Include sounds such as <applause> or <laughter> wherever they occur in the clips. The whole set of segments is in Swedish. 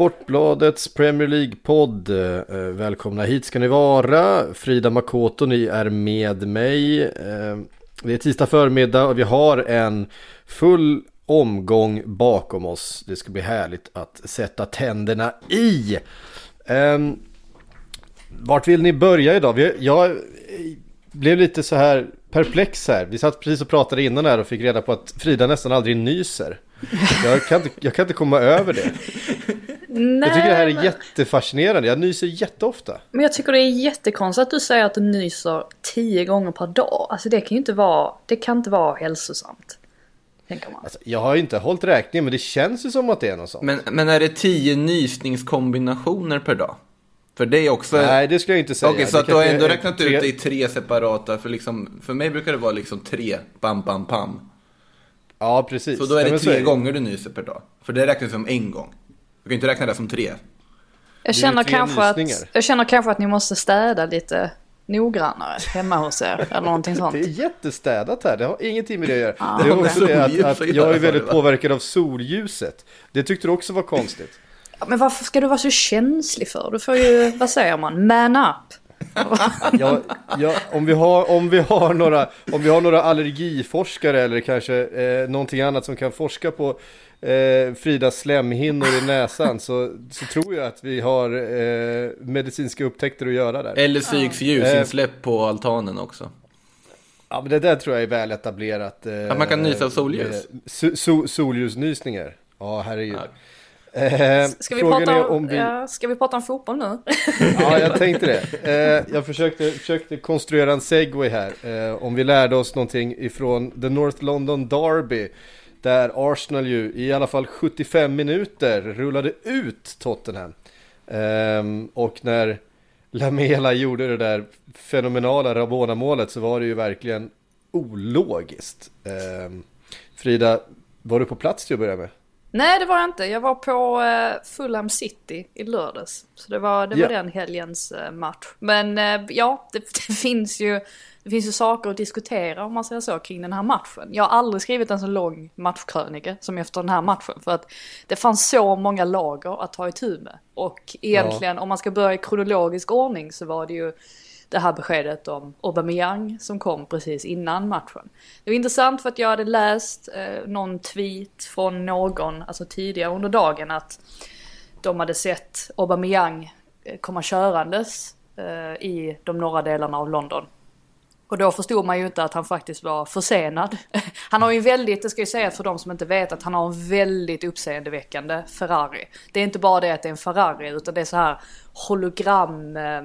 Sportbladets Premier League-podd. Eh, välkomna hit ska ni vara. Frida Makoto, ni är med mig. Eh, det är tisdag förmiddag och vi har en full omgång bakom oss. Det ska bli härligt att sätta tänderna i. Ehm, vart vill ni börja idag? Jag eh, blev lite så här perplex här. Vi satt precis och pratade innan här och fick reda på att Frida nästan aldrig nyser. Jag kan inte, jag kan inte komma över det. Nej, Jag tycker det här är men- jättefascinerande. Jag nyser jätteofta. Men jag tycker det är jättekonstigt att du säger att du nyser tio gånger per dag. Alltså det kan ju inte vara, det kan inte vara hälsosamt. Tänker man. Alltså, jag har ju inte hållit räkning men det känns ju som att det är något sånt. Men, men är det tio nysningskombinationer per dag? För det är också... Nej det skulle jag inte säga. Okej, så Det att du har ändå är räknat tre- ut det i tre separata, för, liksom, för mig brukar det vara liksom tre, bam, bam, pam. Ja precis. Så då är det så tre gånger du nyser per dag. För det räknas som en gång. Du kan inte räkna det som tre. Jag känner, tre kanske att, jag känner kanske att ni måste städa lite noggrannare hemma hos er. Eller <laughs> någonting sånt. Det är jättestädat här, det har ingenting med det att göra. Ja. det är också det att, att jag är väldigt påverkad av solljuset. Det tyckte du också var konstigt. Ja, Men varför ska du vara så känslig för? Du får ju, vad säger man, man up. Ja, ja, om, vi har, om, vi har några, om vi har några allergiforskare eller kanske eh, någonting annat som kan forska på eh, Fridas slemhinnor i näsan så, så tror jag att vi har eh, medicinska upptäckter att göra där. Eller psyks ljusinsläpp på altanen också. Ja, men det där tror jag är väl etablerat. Eh, Att man kan nysa av solljus? eh, So, so, solljusnysningar. Ja, herregud. Ja. Eh, Ska vi, frågan prata är om, vi... ja, ska vi prata om fotboll nu? Ja, jag tänkte det. Eh, jag försökte, försökte konstruera en segway här. Eh, om vi lärde oss någonting ifrån The North London Derby. Där Arsenal ju i alla fall 75 minuter rullade ut Tottenham. Ehm, och när Lamela gjorde det där fenomenala Rabona-målet så var det ju verkligen ologiskt. Ehm, Frida, var du på plats till att börja med? Nej det var jag inte. Jag var på eh, Fulham City i lördags. Så det var, det var Ja. den helgens eh, match. Men eh, ja, det, <laughs> det, finns ju, det finns ju saker att diskutera om man säger så kring den här matchen. Jag har aldrig skrivit en så lång matchkrönika som efter den här matchen. För att det fanns så många lager att ta itu med. Och egentligen om man ska börja i kronologisk ordning så var det ju det här beskedet om Aubameyang som kom precis innan matchen. Det var intressant för att jag hade läst eh, någon tweet från någon, alltså tidigare under dagen att de hade sett Aubameyang eh, komma körandes eh, i de norra delarna av London. Och då förstod man ju inte att han faktiskt var försenad. <laughs> Han har ju väldigt, det ska ju sägas för de som inte vet, att han har en väldigt uppseendeväckande Ferrari. Det är inte bara det att det är en Ferrari utan det är så här hologram eh,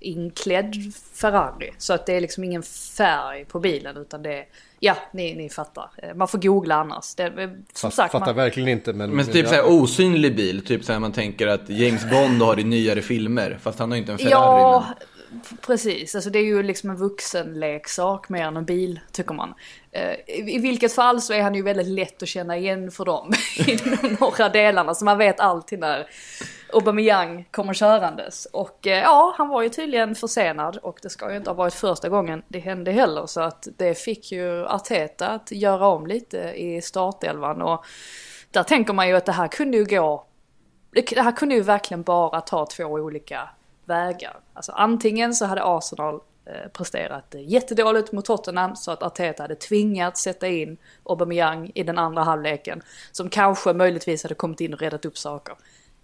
inklädd Ferrari. Så att det är liksom ingen färg på bilen utan det är, ja ni, ni fattar. Eh, Man får googla annars. Det, eh, som Fatt- sagt, Fattar man, verkligen inte men... Men typ såhär osynlig bil, typ såhär man tänker att James Bond har i nyare filmer. Fast han har inte en Ferrari. Ja, men- precis. Alltså det är ju liksom en vuxenleksak mer än en bil, tycker man. Eh, I vilket fall så är han ju väldigt lätt att känna igen för dem <laughs> i de norra delarna. Så man vet alltid när Aubameyang kommer körandes. Och eh, ja, han var ju tydligen försenad och det ska ju inte ha varit första gången det hände heller. Så att det fick ju Arteta att göra om lite i startelvan. Och där tänker man ju att det här kunde ju gå det här kunde ju verkligen bara ta två olika vägar. Alltså antingen så hade Arsenal eh, presterat jättedåligt mot Tottenham så att Arteta hade tvingats sätta in Aubameyang i den andra halvleken. Som kanske möjligtvis hade kommit in och redat upp saker.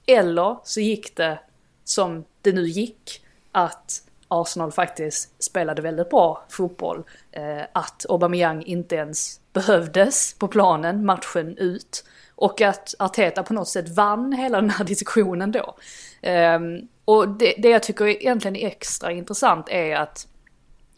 Eller så gick det som det nu gick. Att Arsenal faktiskt spelade väldigt bra fotboll. Eh, att Aubameyang inte ens behövdes på planen matchen ut. Och att Arteta på något sätt vann hela den här <laughs> diskussionen då. Ehm, och det, det jag tycker egentligen är extra intressant är att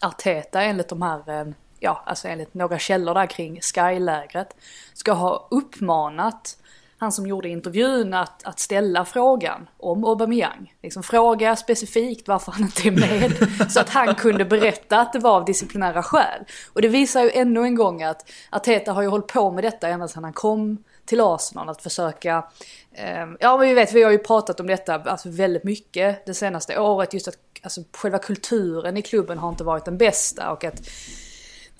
Arteta enligt de här, eh, ja alltså enligt några källor där kring Sky-lägret ska ha uppmanat han som gjorde intervjun, att, att ställa frågan om Aubameyang. Liksom fråga specifikt varför han inte är med. så att han kunde berätta att det var av disciplinära skäl. Och det visar ju ännu en gång att Arteta har ju hållit på med detta ända sedan han kom till Arsenal. Att försöka, eh, ja men vi vet, vi har ju pratat om detta alltså väldigt mycket det senaste året. Just att alltså, själva kulturen i klubben har inte varit den bästa och att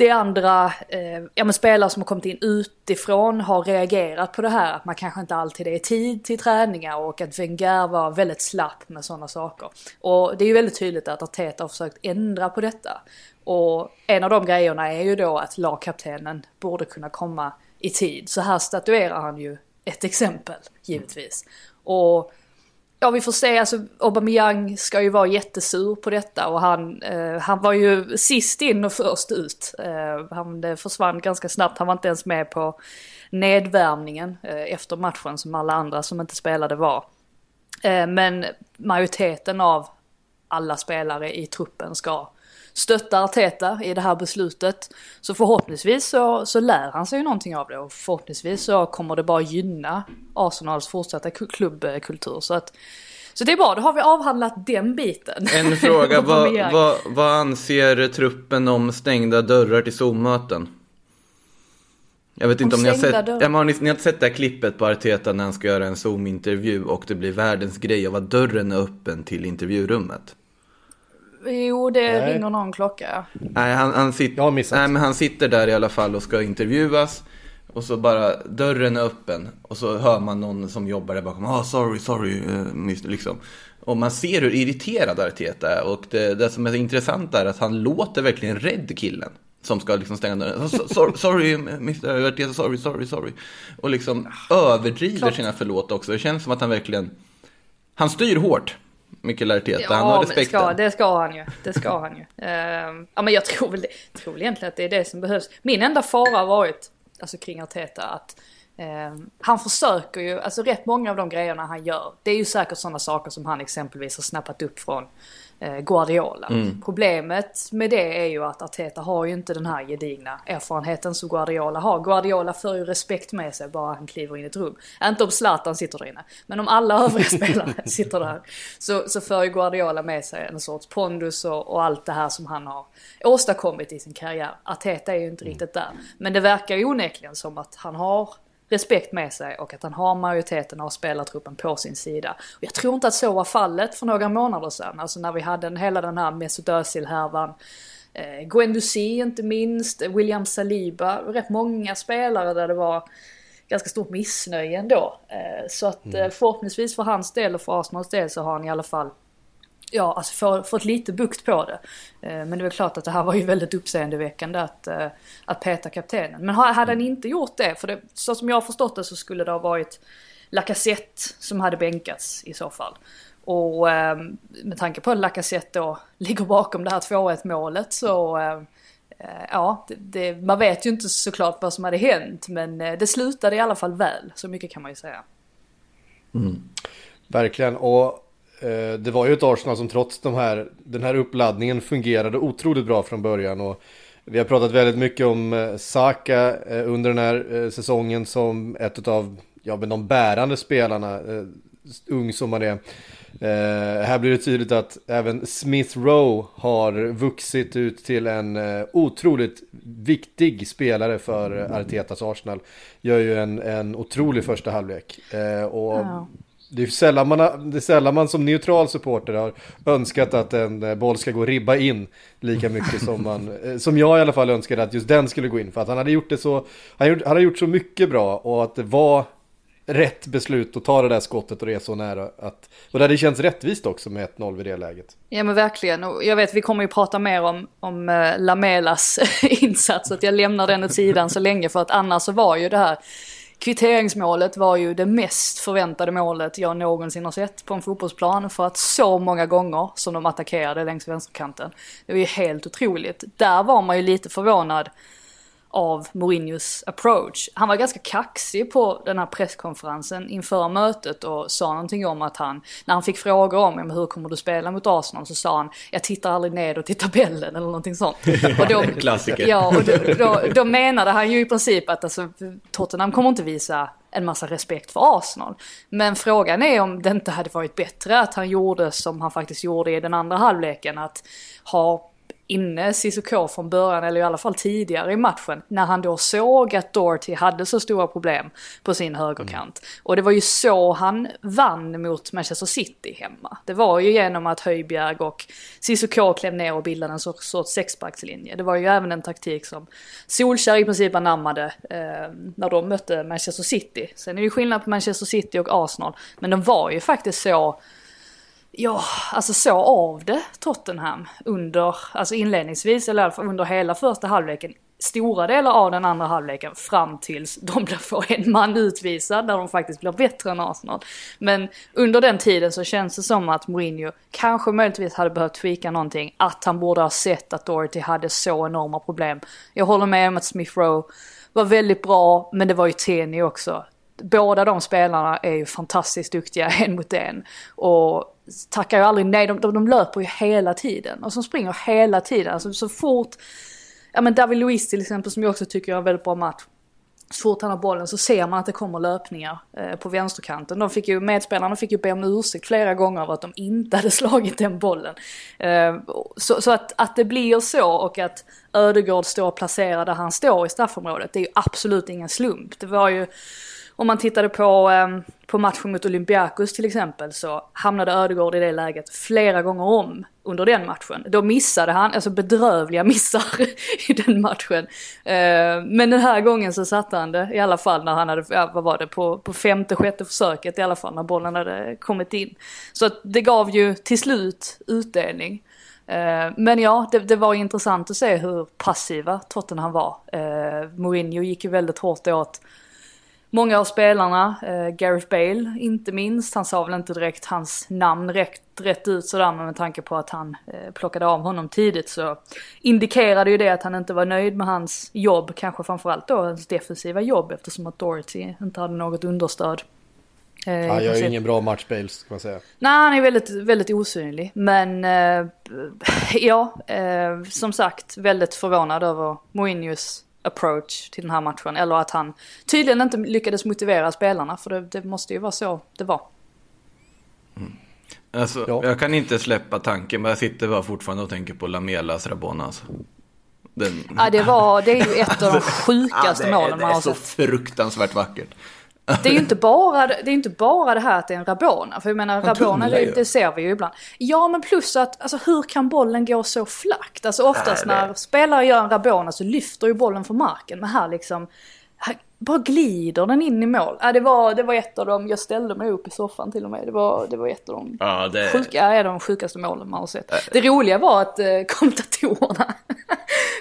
det är andra eh, ja, men spelare som har kommit in utifrån har reagerat på det här. Att man kanske inte alltid är i tid till träningar och att Wenger var väldigt slapp med sådana saker. Och det är ju väldigt tydligt att Arteta har försökt ändra på detta. Och en av de grejerna är ju då att lagkaptenen borde kunna komma i tid. Så här statuerar han ju ett exempel, givetvis. Och Ja vi får se, alltså Aubameyang ska ju vara jättesur på detta och han, eh, han var ju sist in och först ut. Eh, han det försvann ganska snabbt, han var inte ens med på nedvärmningen eh, efter matchen som alla andra som inte spelade var. Eh, men majoriteten av alla spelare i truppen ska stötta Arteta i det här beslutet. Så förhoppningsvis så, så lär han sig ju någonting av det och förhoppningsvis så kommer det bara gynna Arsenals fortsatta klubbkultur. Så att så det är bra, då har vi avhandlat den biten. En fråga, <laughs> vad, vad, vad anser truppen om stängda dörrar till Zoom-möten? Jag vet inte om, om ni har sett, ja, har ni, ni har sett det här klippet på Arteta när han ska göra en Zoom-intervju och det blir världens grej av att dörren är öppen till intervjurummet. Jo, det nej. ringer någon klocka. Nej, han, han, sit, Jag har missat. nej, men han sitter där i alla fall och ska intervjuas. Och så bara dörren är öppen och så hör man någon som jobbar där bakom. Ah, sorry, sorry, uh, liksom. Och man ser hur irriterad Arteta är. Och det, det som är intressant är att han låter verkligen rädd killen. Som ska liksom stänga dörren. sorry, sorry, Mr. Arteta, sorry, sorry, sorry. Och liksom överdriver Klart. sina förlåt också. Det känns som att han verkligen... Han styr hårt. Mikael Arteta, ja, han har respekt. Det, det ska han ju. Det ska han ju. Uh, <laughs> ja men jag tror väl, det, tror egentligen att det är det som behövs. Min enda fara har varit, alltså kring Arteta, att uh, han försöker ju, alltså rätt många av de grejerna han gör, det är ju säkert sådana saker som han exempelvis har snappat upp från Guardiola. Mm. Problemet med det är ju att Arteta har ju inte den här gedigna erfarenheten som Guardiola har. Guardiola för ju respekt med sig bara han kliver in i ett rum. Inte om Zlatan sitter där inne, men om alla övriga <laughs> spelare sitter där. Så, så för ju Guardiola med sig en sorts pondus och, och, allt det här som han har åstadkommit i sin karriär. Arteta är ju inte riktigt där. Men det verkar ju onekligen som att han har respekt med sig och att han har majoriteten av spelartruppen på sin sida. Och jag tror inte att så var fallet för några månader sedan, alltså när vi hade en, hela den här Mesut Özil-härvan. Eh, Guendouzi inte minst, William Saliba, rätt många spelare där det var ganska stort missnöje ändå. Eh, så att mm. eh, förhoppningsvis för hans del och för Arsenals del så har han i alla fall ja, alltså få, fått lite bukt på det. Eh, men det är klart att det här var ju väldigt uppseendeväckande att, eh, att peta kaptenen. Men hade han inte gjort det, för det, så som jag har förstått det så skulle det ha varit Lacazette som hade bänkats i så fall. Och eh, med tanke på att Lacazette då <laughs> ligger bakom det här 2-1 målet så ja, det, det, man vet ju inte såklart vad som hade hänt men det slutade i alla fall väl, så mycket kan man ju säga. Mm. Verkligen, och Eh, Eh, det var ju ett Arsenal som trots de här, den här uppladdningen fungerade otroligt bra från början. Och vi har pratat väldigt mycket om eh, Saka eh, under den här säsongen som ett av ja, men de bärande spelarna, ung som han är. här blir det tydligt att även Smith Rowe har vuxit ut till en otroligt viktig spelare för Artetas Arsenal. Gör ju en, en otrolig första halvlek. och wow det är, sällan man det är sällan man som neutral supporter har önskat att en eh, boll ska gå ribba in lika mycket som man, <laughs> eh, som jag i alla fall önskade att just den skulle gå in. För att han hade gjort det så, han hade gjort så mycket bra och att det var rätt beslut att ta det där skottet och det är så nära. Att, och det hade känts rättvist också med 1-0 vid det läget. Ja men verkligen. Och jag vet vi kommer ju prata mer om, om uh, Lamelas <laughs> insats. Så att jag lämnar den åt sidan så länge för att annars så var ju det här Kvitteringsmålet var ju det mest förväntade målet jag någonsin har sett på en fotbollsplan för att så många gånger som de attackerade längs vänsterkanten. Det var ju helt otroligt. Där var man ju lite förvånad av Mourinhos approach. Han var ganska kaxig på den här presskonferensen inför mötet och sa någonting om att han, när han fick frågor om hur kommer du spela mot Arsenal så sa han jag tittar aldrig nedåt i tabellen eller någonting sånt. <laughs> Och då, Klassiker. Ja, och då, då, då, menade han ju i princip att alltså, Tottenham kommer inte visa en massa respekt för Arsenal. Men frågan är om det inte hade varit bättre att han gjorde som han faktiskt gjorde i den andra halvleken. Att ha inne Cissoko från början, eller i alla fall tidigare i matchen, när han då såg att Doherty hade så stora problem på sin högerkant. Mm. Och det var ju så han vann mot Manchester City hemma. Det var ju genom att Höjbjerg och Cissoko klev ner och bildade en sorts, sorts sexbackslinje. Det var ju även en taktik som Solskjaer i princip anammade eh, när de mötte Manchester City. Sen är det ju skillnad på Manchester City och Arsenal, men de var ju faktiskt så Ja, alltså så av det Tottenham under, alltså inledningsvis eller i alla fall under hela första halvleken. Stora delar av den andra halvleken fram tills de får en man utvisad där de faktiskt blir bättre än Arsenal. Men under den tiden så känns det som att Mourinho kanske möjligtvis hade behövt tweaka någonting. Att han borde ha sett att Doherty hade så enorma problem. Jag håller med om att Smith Rowe var väldigt bra, men det var ju Teni också. Båda de spelarna är ju fantastiskt duktiga <laughs> en mot en. Och tackar ju aldrig nej, de, de, de löper ju hela tiden. Och som springer hela tiden. Alltså så fort, ja men David Luiz till exempel som jag också tycker gör en väldigt bra match. Så fort han har bollen så ser man att det kommer löpningar eh, på vänsterkanten. De fick ju, medspelarna fick ju be om ursäkt flera gånger över att de inte hade <laughs> slagit den bollen. Eh, så, så att, att det blir så och att Ödegård står placerad där han står i straffområdet, det är ju absolut ingen slump. Det var ju om man tittade på, ehm, på matchen mot Olympiakos till exempel så hamnade Ödegård i det läget flera gånger om under den matchen. Då missade han, alltså bedrövliga <laughs> missar i den matchen. Ehm, men den här gången så satte han det i alla fall när han hade, ja, vad var det, på, på femte, sjätte försöket i alla fall när bollen hade kommit in. Så att det gav ju till slut utdelning. Ehm, men ja, det, det, var intressant att se hur passiva Tottenham var. Mourinho gick ju väldigt hårt åt Många av spelarna, eh, Gareth Bale inte minst, han sa väl inte direkt hans namn rätt, rätt ut sådär men med tanke på att han eh, plockade av honom tidigt så indikerade ju det att han inte var nöjd med hans jobb, kanske framförallt då hans defensiva jobb eftersom att Doherty inte hade något understöd. Eh, han gör ju ingen bra match Bale, ska man säga. Nej, han är väldigt, väldigt osynlig. Men eh, <laughs> ja, eh, som sagt väldigt förvånad över Mourinhos approach till den här matchen. Eller att han tydligen inte lyckades motivera spelarna. För det, det måste ju vara så det var. Mm. Alltså, ja. Jag kan inte släppa tanken, men jag sitter bara fortfarande och tänker på Lamelas Rabona. Alltså. Den... Ja, det, var, det är ju ett av de <laughs> sjukaste ja, målen man har sett. Det är så fruktansvärt vackert. Det är ju inte bara det, är inte bara det här att det är en Rabona. För jag menar Rabona det, det, ser vi ju ibland. Ja men plus att alltså, hur kan bollen gå så flackt? Alltså oftast Nej, när spelare gör en Rabona så lyfter ju bollen från marken. Men här liksom här bara glider den in i mål. Ja, det, var, det var ett av dem, jag ställde mig upp i soffan till och med. Det var, det var ett av de, ja, det... sjuka, ja, de sjukaste målen man har sett. Det roliga var att eh, kommentatorerna,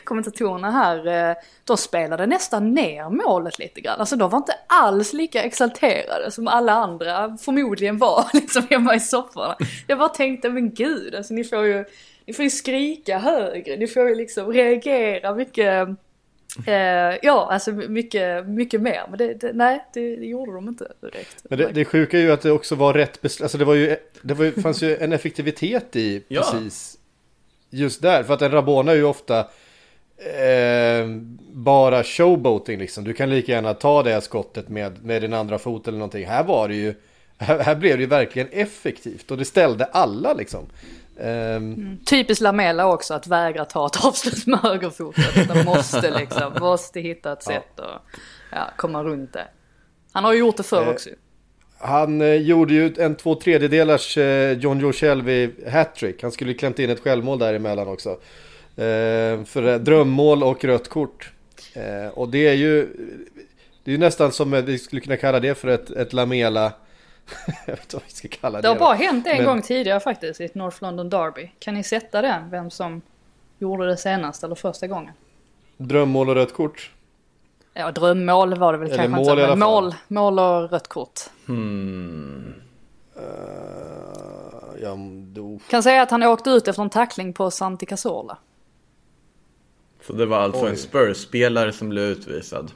kommentatorerna här, eh, de spelade nästan ner målet lite grann. Alltså de var inte alls lika exalterade som alla andra förmodligen var <laughs> liksom hemma i sofforna. Jag bara tänkte, men gud, alltså ni får ju, ni får ju skrika högre, ni får ju liksom reagera mycket Eh, ja, alltså mycket, mycket mer. Men det, det, nej, det, det, gjorde de inte direkt. Men det, det sjuka är ju att det också var rätt beslut. Alltså det, var ju, det var ju, fanns ju en effektivitet i ja. precis just där. För att en Rabona är ju ofta eh, bara showboating liksom. Du kan lika gärna ta det skottet med, med din andra fot eller någonting. Här var det ju, här, här blev det ju verkligen effektivt och det ställde alla liksom. Um, mm. Typiskt Lamela också att vägra ta ett avslut med högerfoten. Man måste liksom, <laughs> måste hitta ett sätt att ja, komma runt det. Han har ju gjort det förr eh, också. Han eh, gjorde ju en två tredjedelars eh, John Joe Shelby hattrick. Han skulle klämt in ett självmål däremellan också. Eh, för drömmål och rött kort. Eh, och det är ju, det är ju nästan som vi skulle kunna kalla det för ett, ett Lamela <laughs> jag vet inte vad vi ska kalla det. Det har bara hänt en men... gång tidigare faktiskt i ett North London Derby. Kan ni sätta den? Vem som gjorde det senast eller första gången? Drömmål och rött kort? Ja, drömmål var det väl eller kanske mål inte. Men mål, mål och rött kort. Hmm. Uh, ja, då... Kan säga att han åkte ut efter en tackling på Santi Cazorla. Så det var alltså Oj. en Spurs-spelare som blev utvisad.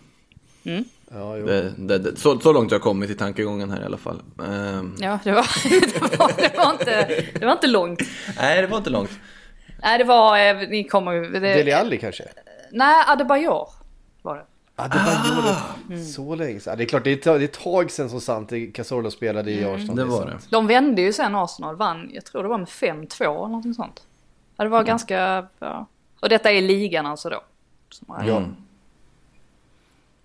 Mm. Ja, det, det, det, så, så långt jag kommit i tankegången här i alla fall. Um... Ja, det var, <laughs> det, var, det, var inte, det var inte långt. Nej, det var inte långt. Nej, det var, eh, ni kommer ju... Deli Alli kanske? Nej, Adebayor var det. Adebayor, ah. mm. så länge sedan. Det är klart, det är ett tag sedan som Santi Cazorla spelade i mm. Arsenal. Det var det. De vände ju sen Arsenal, vann, jag tror det var med 5-2 eller något sånt. Ja, det var mm. ganska, ja. Och detta är ligan alltså då. ja.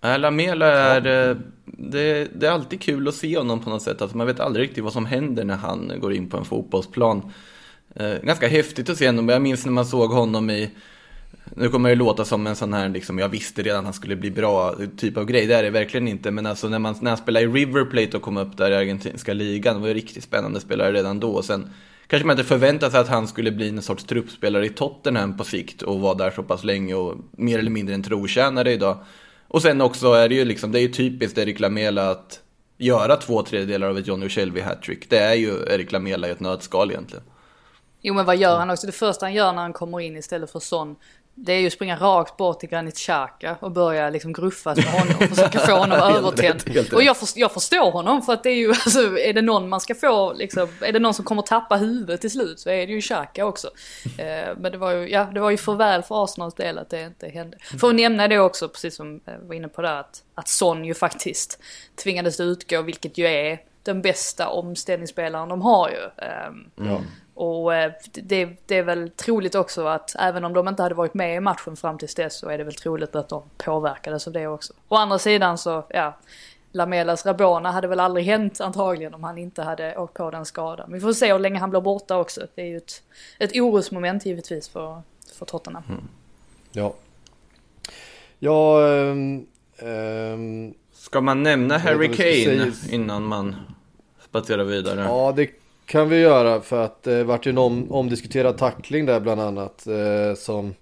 Mm. Lamela är, ja. Eh, det, det, är alltid kul att se honom på något sätt. Alltså man vet aldrig riktigt vad som händer när han går in på en fotbollsplan. Eh, ganska häftigt att se honom. Jag minns när man såg honom i, nu kommer det låta som en sån här, liksom, jag visste redan att han skulle bli bra typ av grej. Det är det verkligen inte. Men alltså när, man, när han spelade i River Plate och kom upp där i argentinska ligan, det var ju riktigt spännande spelare redan då. Och sen kanske man inte förväntade sig att han skulle bli en sorts truppspelare i Tottenham på sikt och vara där så pass länge och mer eller mindre en trotjänare idag. Och sen också är det ju liksom, det är ju typiskt Erik Lamela att göra två tredjedelar av ett Johnny Shelby hattrick. Det är ju Erik Lamela i ett nötskal egentligen. Jo men vad gör han också? Det första han gör när han kommer in istället för Son det är ju att springa rakt bort till Granit Xhaka och börja liksom gruffas med honom och försöka få honom <laughs> övertänd. Och jag, för, jag, förstår honom för att det är ju, <laughs> alltså är det någon man ska få liksom, är det någon som kommer tappa huvudet till slut så är det ju Xhaka också. <laughs> Eh, men det var ju, ja det var ju för väl för Arsenals del att det inte hände. För att nämna det också, precis som jag var inne på där, att, att Son ju faktiskt tvingades utgå, vilket ju är den bästa omställningsspelaren de har ju. Eh, ja. Och eh, det, det, är väl troligt också att även om de inte hade varit med i matchen fram tills dess så är det väl troligt att de påverkades av det också. Å andra sidan så, ja, Lamelas Rabona hade väl aldrig hänt antagligen om han inte hade åkt på den skadan. Vi får se hur länge han blir borta också. Det är ju ett, ett orosmoment givetvis för, för Tottenham. Mm. Ja. Ja, um, um, Ska man nämna Harry Kane innan man spatserar vidare? Ja, det kan vi göra för att det vart ju en om, omdiskuterad tackling där bland annat. Eh, som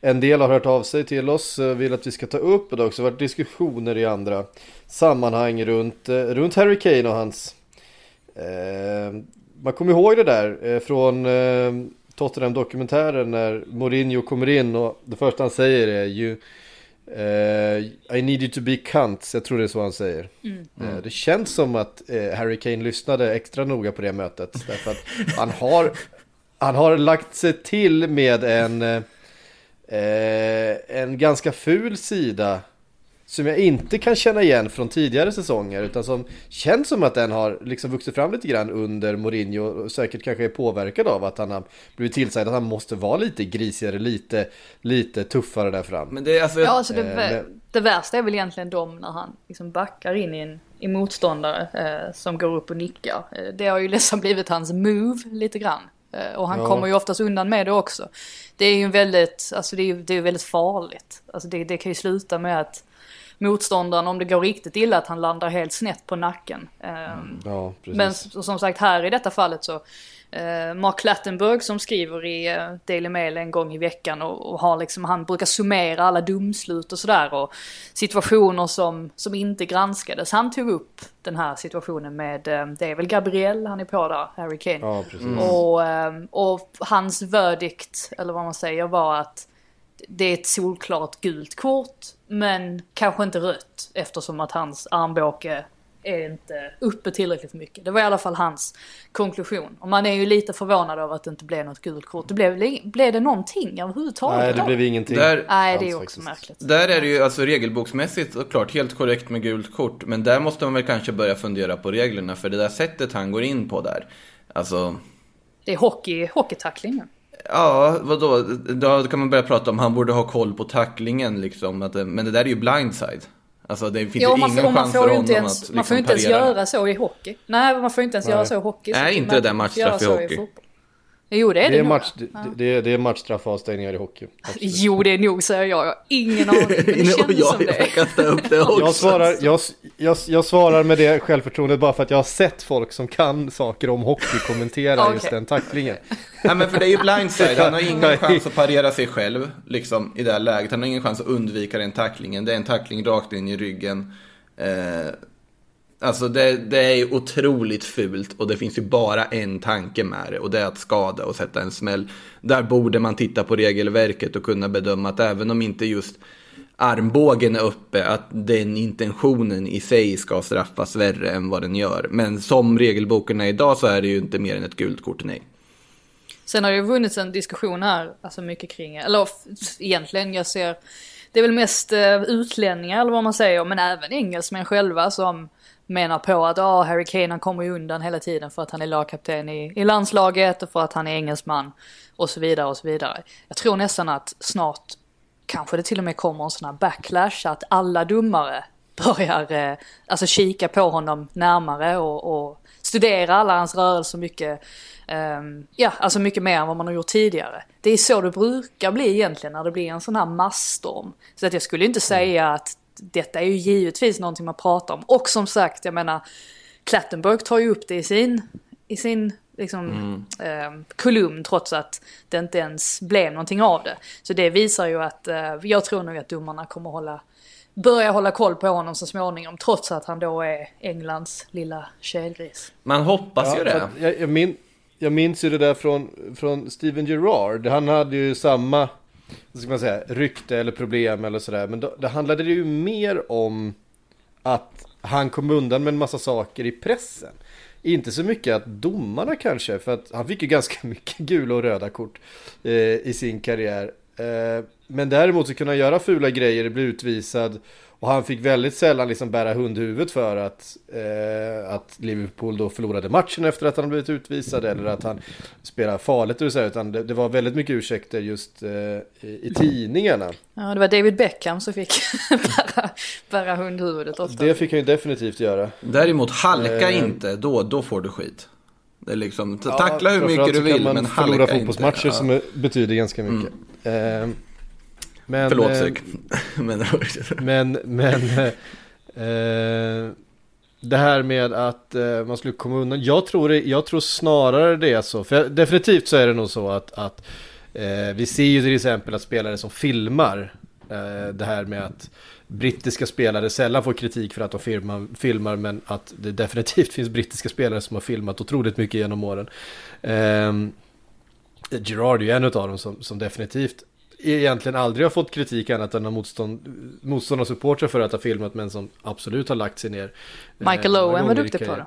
en del har hört av sig till oss, och vill att vi ska ta upp. Och det har också varit diskussioner i andra sammanhang runt, eh, runt Harry Kane och hans... Eh, man kommer ihåg det där eh, från eh, Tottenham-dokumentären när Mourinho kommer in och det första han säger är ju Uh, I need you to be cunts, jag tror det är så han säger. Mm. Uh, det känns som att uh, Harry Kane lyssnade extra noga på det mötet. Därför att han har, han har lagt sig till med en, en ganska ful sida som jag inte kan känna igen från tidigare säsonger utan som känns som att den har liksom vuxit fram lite grann under Mourinho och säkert kanske är påverkad av att han har blivit tillsagd att han måste vara lite grisigare, lite, lite tuffare där fram. Men det, alltså, ja, alltså det, eh, men... det värsta är väl egentligen de när han liksom backar in i en i motståndare eh, som går upp och nickar. Eh, det har ju nästan blivit hans move lite grann. Eh, och han ja. kommer ju oftast undan med det också. Det är ju väldigt, alltså det är ju det är väldigt farligt. Alltså det, det kan ju sluta med att motståndaren om det går riktigt illa att han landar helt snett på nacken. Mm. Ja, Men som sagt här i detta fallet så eh, Mark Clattenburg som skriver i eh, Daily Mail en gång i veckan och, och, har liksom, han brukar summera alla domslut och sådär och situationer som, som inte granskades. Han tog upp den här situationen med, eh, det är väl Gabriel han är på där, Harry Kane. Ja, mm. och, eh, och hans verdict, eller vad man säger, var att det är ett solklart gult kort, men kanske inte rött eftersom att hans armbåge är inte uppe tillräckligt mycket. Det var i alla fall hans konklusion. Och man är ju lite förvånad över att det inte blev något gult kort. Det blev, blev det någonting överhuvudtaget? Nej, det blev ingenting. Där, Nej, det är också faktiskt. märkligt. Där är det ju alltså regelboksmässigt såklart helt korrekt med gult kort. Men där måste man väl kanske börja fundera på reglerna. För det där sättet han går in på där. Alltså... Det är hockey, hockeytackling. Ja, vadå? Då kan man börja prata om han borde ha koll på tacklingen liksom. Att, men det där är ju blindside. Alltså det finns jo, ju ingen chans för honom ens, att liksom, Man får inte ens göra så i hockey. Nej, man får inte ens Nej. göra så i hockey. Nej, inte det där matchstraff i hockey. I Jo det är det, det är match, det, det, det är matchstraffavstängningar i hockey. Absolut. Jo det är nog säger jag, jag har ingen aning. Men det <laughs> känns jag, som det. Jag upp det också. Jag svarar, jag, jag, jag svarar med det självförtroendet bara för att jag har sett folk som kan saker om hockey kommentera okay. just den tacklingen. Nej men för det är ju blindside, han har ingen chans att parera sig själv liksom i det här läget. Han har ingen chans att undvika den tacklingen. Det är en tackling rakt in i ryggen. Eh, Alltså det, det är otroligt fult och det finns ju bara en tanke med det och det är att skada och sätta en smäll. Där borde man titta på regelverket och kunna bedöma att även om inte just armbågen är uppe, att den intentionen i sig ska straffas värre än vad den gör. Men som regelboken är idag så är det ju inte mer än ett gult kort, nej. Sen har det ju vunnits en diskussion här, alltså mycket kring, eller egentligen jag ser, det är väl mest eh, utlänningar eller vad man säger, men även engelsmän själva som menar på att ah, Harry Kane han kommer ju undan hela tiden för att han är lagkapten i, i landslaget och för att han är engelsman och så vidare och så vidare. Jag tror nästan att snart kanske det till och med kommer en sån här backlash att alla domare <laughs> börjar eh, alltså kika på honom närmare och, och studera alla hans rörelser mycket, um, ja alltså mycket mer än vad man har gjort tidigare. Det är så det brukar bli egentligen när det blir en sån här massstorm. Så att jag skulle inte säga att detta är ju givetvis någonting man pratar om. Och som sagt, jag menar, Klattenburg tar ju upp det i sin, i sin liksom, mm. eh, kolumn trots att det inte ens blev någonting av det. Så det visar ju att eh, jag tror nog att domarna kommer hålla, börja hålla koll på honom så småningom trots att han då är Englands lilla kelgris. Man hoppas ja, ju det. Jag, jag, min, jag minns ju det där från, från Steven Gerrard. Han hade ju samma ska man säga, rykte eller problem eller sådär. Men då, det handlade ju mer om att han kom undan med en massa saker i pressen. Inte så mycket att domarna kanske, för att han fick ju <laughs> ganska mycket gula och röda kort eh, i sin karriär. Eh, men däremot så kunde han göra fula grejer, bli utvisad och han fick väldigt sällan liksom bära hundhuvudet för att, eh, att Liverpool då förlorade matchen efter att han blivit utvisad eller att han spelade farligt och så utan det, det, var väldigt mycket ursäkter just eh, i, i, tidningarna. Ja, det var David Beckham som fick <laughs> bära, bära hundhuvudet ofta. Det fick han ju definitivt göra. Däremot halka eh, inte, då, då får du skit. Det är liksom, tackla ja, hur mycket du vill men halka inte. förlora fotbollsmatcher ja. som betyder ganska mycket. Mm. Eh, men, Förlåt eh, Sök. <laughs> men, men, men eh, det här med att eh, man skulle komma undan. Jag tror, det, jag tror snarare det är så. För definitivt så är det nog så att, att eh, vi ser ju till exempel att spelare som filmar eh, det här med att brittiska spelare sällan får kritik för att de filmar, filmar men att det definitivt <laughs> finns brittiska spelare som har filmat otroligt mycket genom åren. Eh, Gerard är ju en av dem som, som definitivt egentligen aldrig har fått kritik annat än av motstånd, motståndarsupportrar för att ha filmat men som absolut har lagt sig ner. Michael eh, Owen var duktig på det.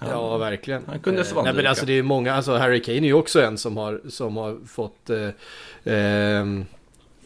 Ja, verkligen. Han kunde eh, Nej, men alltså det är många, alltså Harry Kane är ju också en som har, som har fått eh, eh,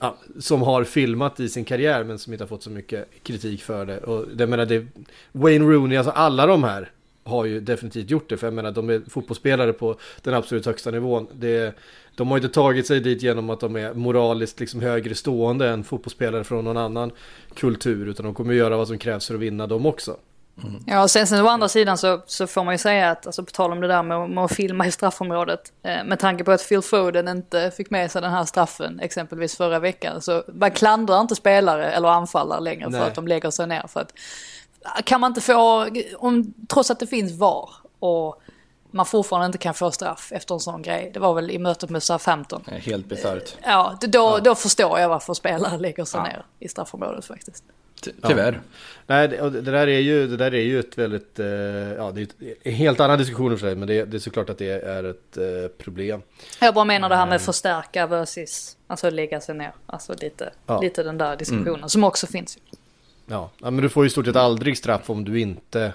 ja, som har filmat i sin karriär men som inte har fått så mycket kritik för det. Och det menar det, Wayne Rooney, alltså alla de här har ju definitivt gjort det. För jag menar, de är fotbollsspelare på den absolut högsta nivån. Det, de har inte tagit sig dit genom att de är moraliskt liksom högre stående än fotbollsspelare från någon annan kultur. Utan de kommer göra vad som krävs för att vinna dem också. Mm. Ja, och sen, sen å andra sidan så, så får man ju säga att, alltså på tal om det där med, med att filma i straffområdet, eh, med tanke på att Phil Foden inte fick med sig den här straffen exempelvis förra veckan, så man klandrar inte spelare eller anfallare längre Nej. för att de lägger sig ner. För att, kan man inte få, om, trots att det finns VAR och man fortfarande inte kan få straff efter en sån grej. Det var väl i mötet med Southampton. Helt bisarrt. Ja, då, ja. då förstår jag varför spelare lägger sig ja. ner i straffområdet faktiskt. Tyvärr. Ja. Nej, det, det, där är ju, det där är ju ett väldigt, eh, ja det är en helt annan diskussion för sig, men det, det är såklart att det är ett eh, problem. Jag bara menar det här med mm. förstärka versus, alltså lägga sig ner. Alltså lite, ja. lite den där diskussionen mm. som också finns. Ja. ja, men du får ju i stort sett aldrig straff om du inte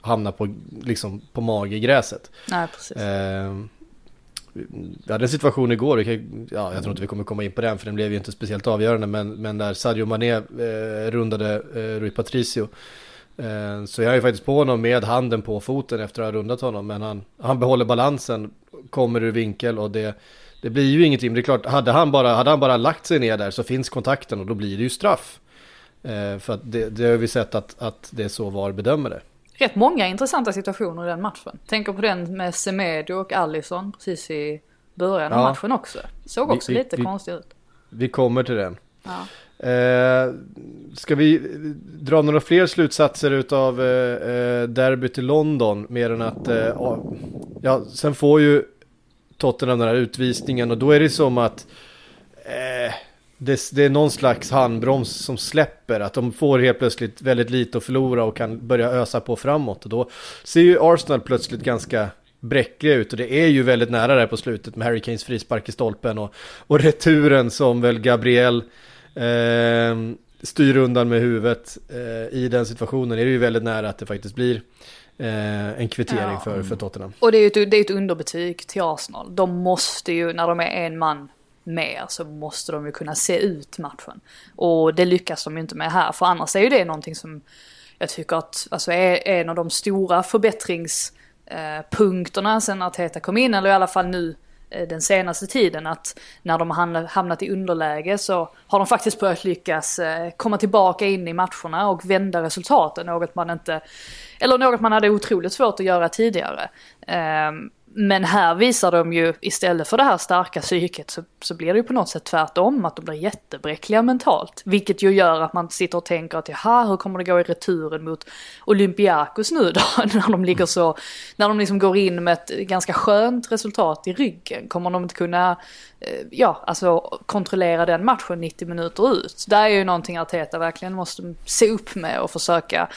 hamnar på, liksom, på mage i gräset. Nej, precis. Eh, vi hade en situation igår, kan, ja, jag tror inte vi kommer komma in på den för den blev ju inte speciellt avgörande, men, men där Sadio Mané eh, rundade eh, Rui Patricio. Eh, så jag är ju faktiskt på honom med handen på foten efter att ha rundat honom, men han, han behåller balansen, kommer ur vinkel och det, det blir ju ingenting. Det är klart, hade han, bara, hade han bara lagt sig ner där så finns kontakten och då blir det ju straff. Eh, för att det, det har vi sett att, att det är så VAR bedömer det rätt många intressanta situationer i den matchen. Tänker på den med Semedo och Allison precis i början av matchen också. Såg också vi, lite vi, konstigt ut. Vi kommer till den. Ja. Eh, ska vi dra några fler slutsatser utav eh, eh derbyt i London? Mer än att, eh, ja, sen får ju Tottenham den här utvisningen och då är det som att eh, det, det, är någon slags handbroms som släpper. Att de får helt plötsligt väldigt lite att förlora och kan börja ösa på framåt. Och då ser ju Arsenal plötsligt ganska bräckliga ut och det är ju väldigt nära där på slutet med Harry Kanes frispark i stolpen och, och returen som väl Gabriel eh, styr undan med huvudet eh, i den situationen är det ju väldigt nära att det faktiskt blir eh, en kvittering ja. för, för Tottenham. Och det är ju ett, det är ett underbetyg till Arsenal. De måste ju, när de är en man mer så måste de ju kunna se ut matchen. Och det lyckas de ju inte med här, för annars är ju det någonting som jag tycker att alltså är en av de stora förbättringspunkterna eh, sen Arteta kom in, eller i alla fall nu eh, den senaste tiden att när de har hamnat i underläge så har de faktiskt börjat lyckas eh, komma tillbaka in i matcherna och vända resultaten, något man inte, eller något man hade otroligt svårt att göra tidigare. Ehm, men här visar de ju istället för det här starka psyket så, så blir det ju på något sätt tvärtom, att de blir jättebräckliga mentalt. Vilket ju gör att man sitter och tänker att jaha, hur kommer det gå i returen mot Olympiakos nu då? <laughs> när de ligger så, när de liksom går in med ett ganska skönt resultat i ryggen. Kommer de inte kunna, eh, ja, alltså kontrollera den matchen 90 minuter ut? Det är ju någonting Arteta verkligen måste se upp med och försöka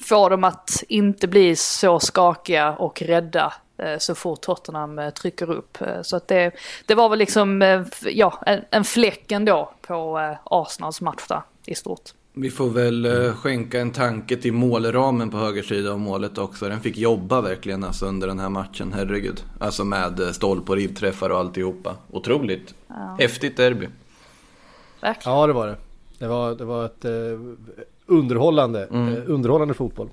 få dem att inte bli så skakiga och rädda så fort Tottenham eh, trycker upp. Eh, så att det, det var väl liksom, ja, en, en fläck ändå på Arsenals match där i stort. Vi får väl skänka en tanke till målramen på höger sida av målet också. Den fick jobba verkligen alltså under den här matchen, herregud. Alltså med stolp och ribbträffar och alltihopa. Otroligt ja. häftigt derby. Verkligen. Ja, det var det. Det var, det var ett eh, underhållande, mm. eh, underhållande fotboll.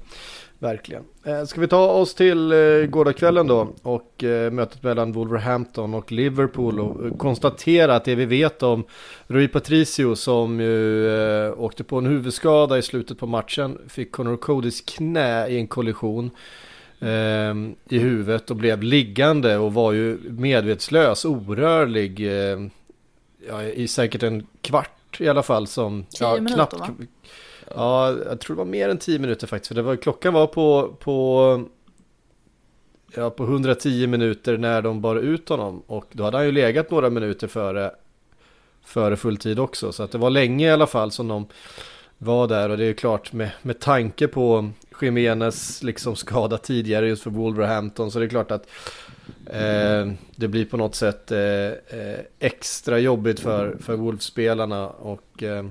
Verkligen. Eh, ska vi ta oss till eh, gårdagskvällen då och eh, mötet mellan Wolverhampton och Liverpool och konstatera att det vi vet om Rui Patricio som ju åkte på en huvudskada i slutet på matchen, fick Conor Codys knä i en kollision i huvudet och blev liggande och var ju medvetslös, orörlig ja, i säkert en kvart i alla fall som... Ja, minuter knappt, va? Ja, jag tror det var mer än 10 minuter faktiskt. För det var, klockan var på, på, ja, på 110 minuter när de bar ut honom. Och då hade han ju legat några minuter före, före fulltid också. Så att det var länge i alla fall som de var där. Och det är klart med, med tanke på Jiménez liksom skada tidigare just för Wolverhampton. Så det är klart att eh, det blir på något sätt eh, eh extra jobbigt för, för Wolves-spelarna. Och eh,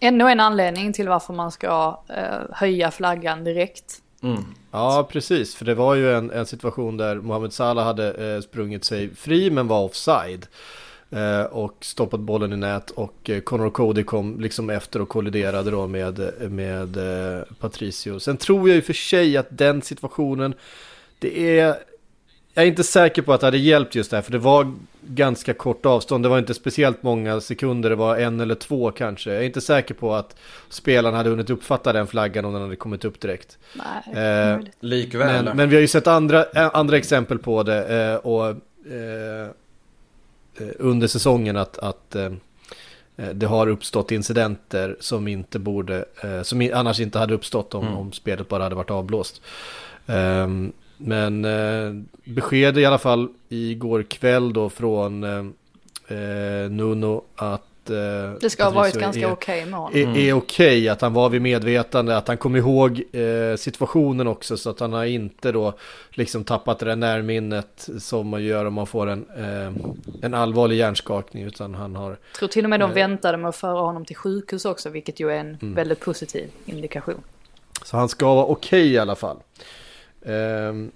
Ännu en anledning till varför man ska eh, höja flaggan direkt. Mm. Ja, precis. För det var ju en, en situation där Mohamed Salah hade eh, sprungit sig fri men var offside. Eh, och stoppat bollen i nät och eh, Conor Cody kom liksom efter och kolliderade då med, med Patricio. Sen tror jag i och för sig att den situationen, det är jag är inte säker på att det hade hjälpt just det här, för det var ganska kort avstånd. Det var inte speciellt många sekunder, det var en eller två kanske. Jag är inte säker på att spelaren hade hunnit uppfatta den flaggan om den hade kommit upp direkt. Nej, eh, Likväl. Men, men, vi har ju sett andra, eh, andra exempel på det eh, och eh, eh, under säsongen att, att eh, det har uppstått incidenter som inte borde, som annars inte hade uppstått om, mm. om spelet bara hade varit avblåst. Um, men eh, besked i alla fall igår kväll då från eh, eh Nuno att eh, det ska ha varit ganska okej okay med honom. Är, är okej, okay, att han var vid medvetande, att han kom ihåg eh, situationen också så att han har inte då liksom tappat det där närminnet som man gör om man får en, eh, en allvarlig hjärnskakning utan han har... Jag tror till och med de eh, väntade med att föra honom till sjukhus också vilket ju är en mm. väldigt positiv indikation. Så han ska vara okej okay i alla fall. Um,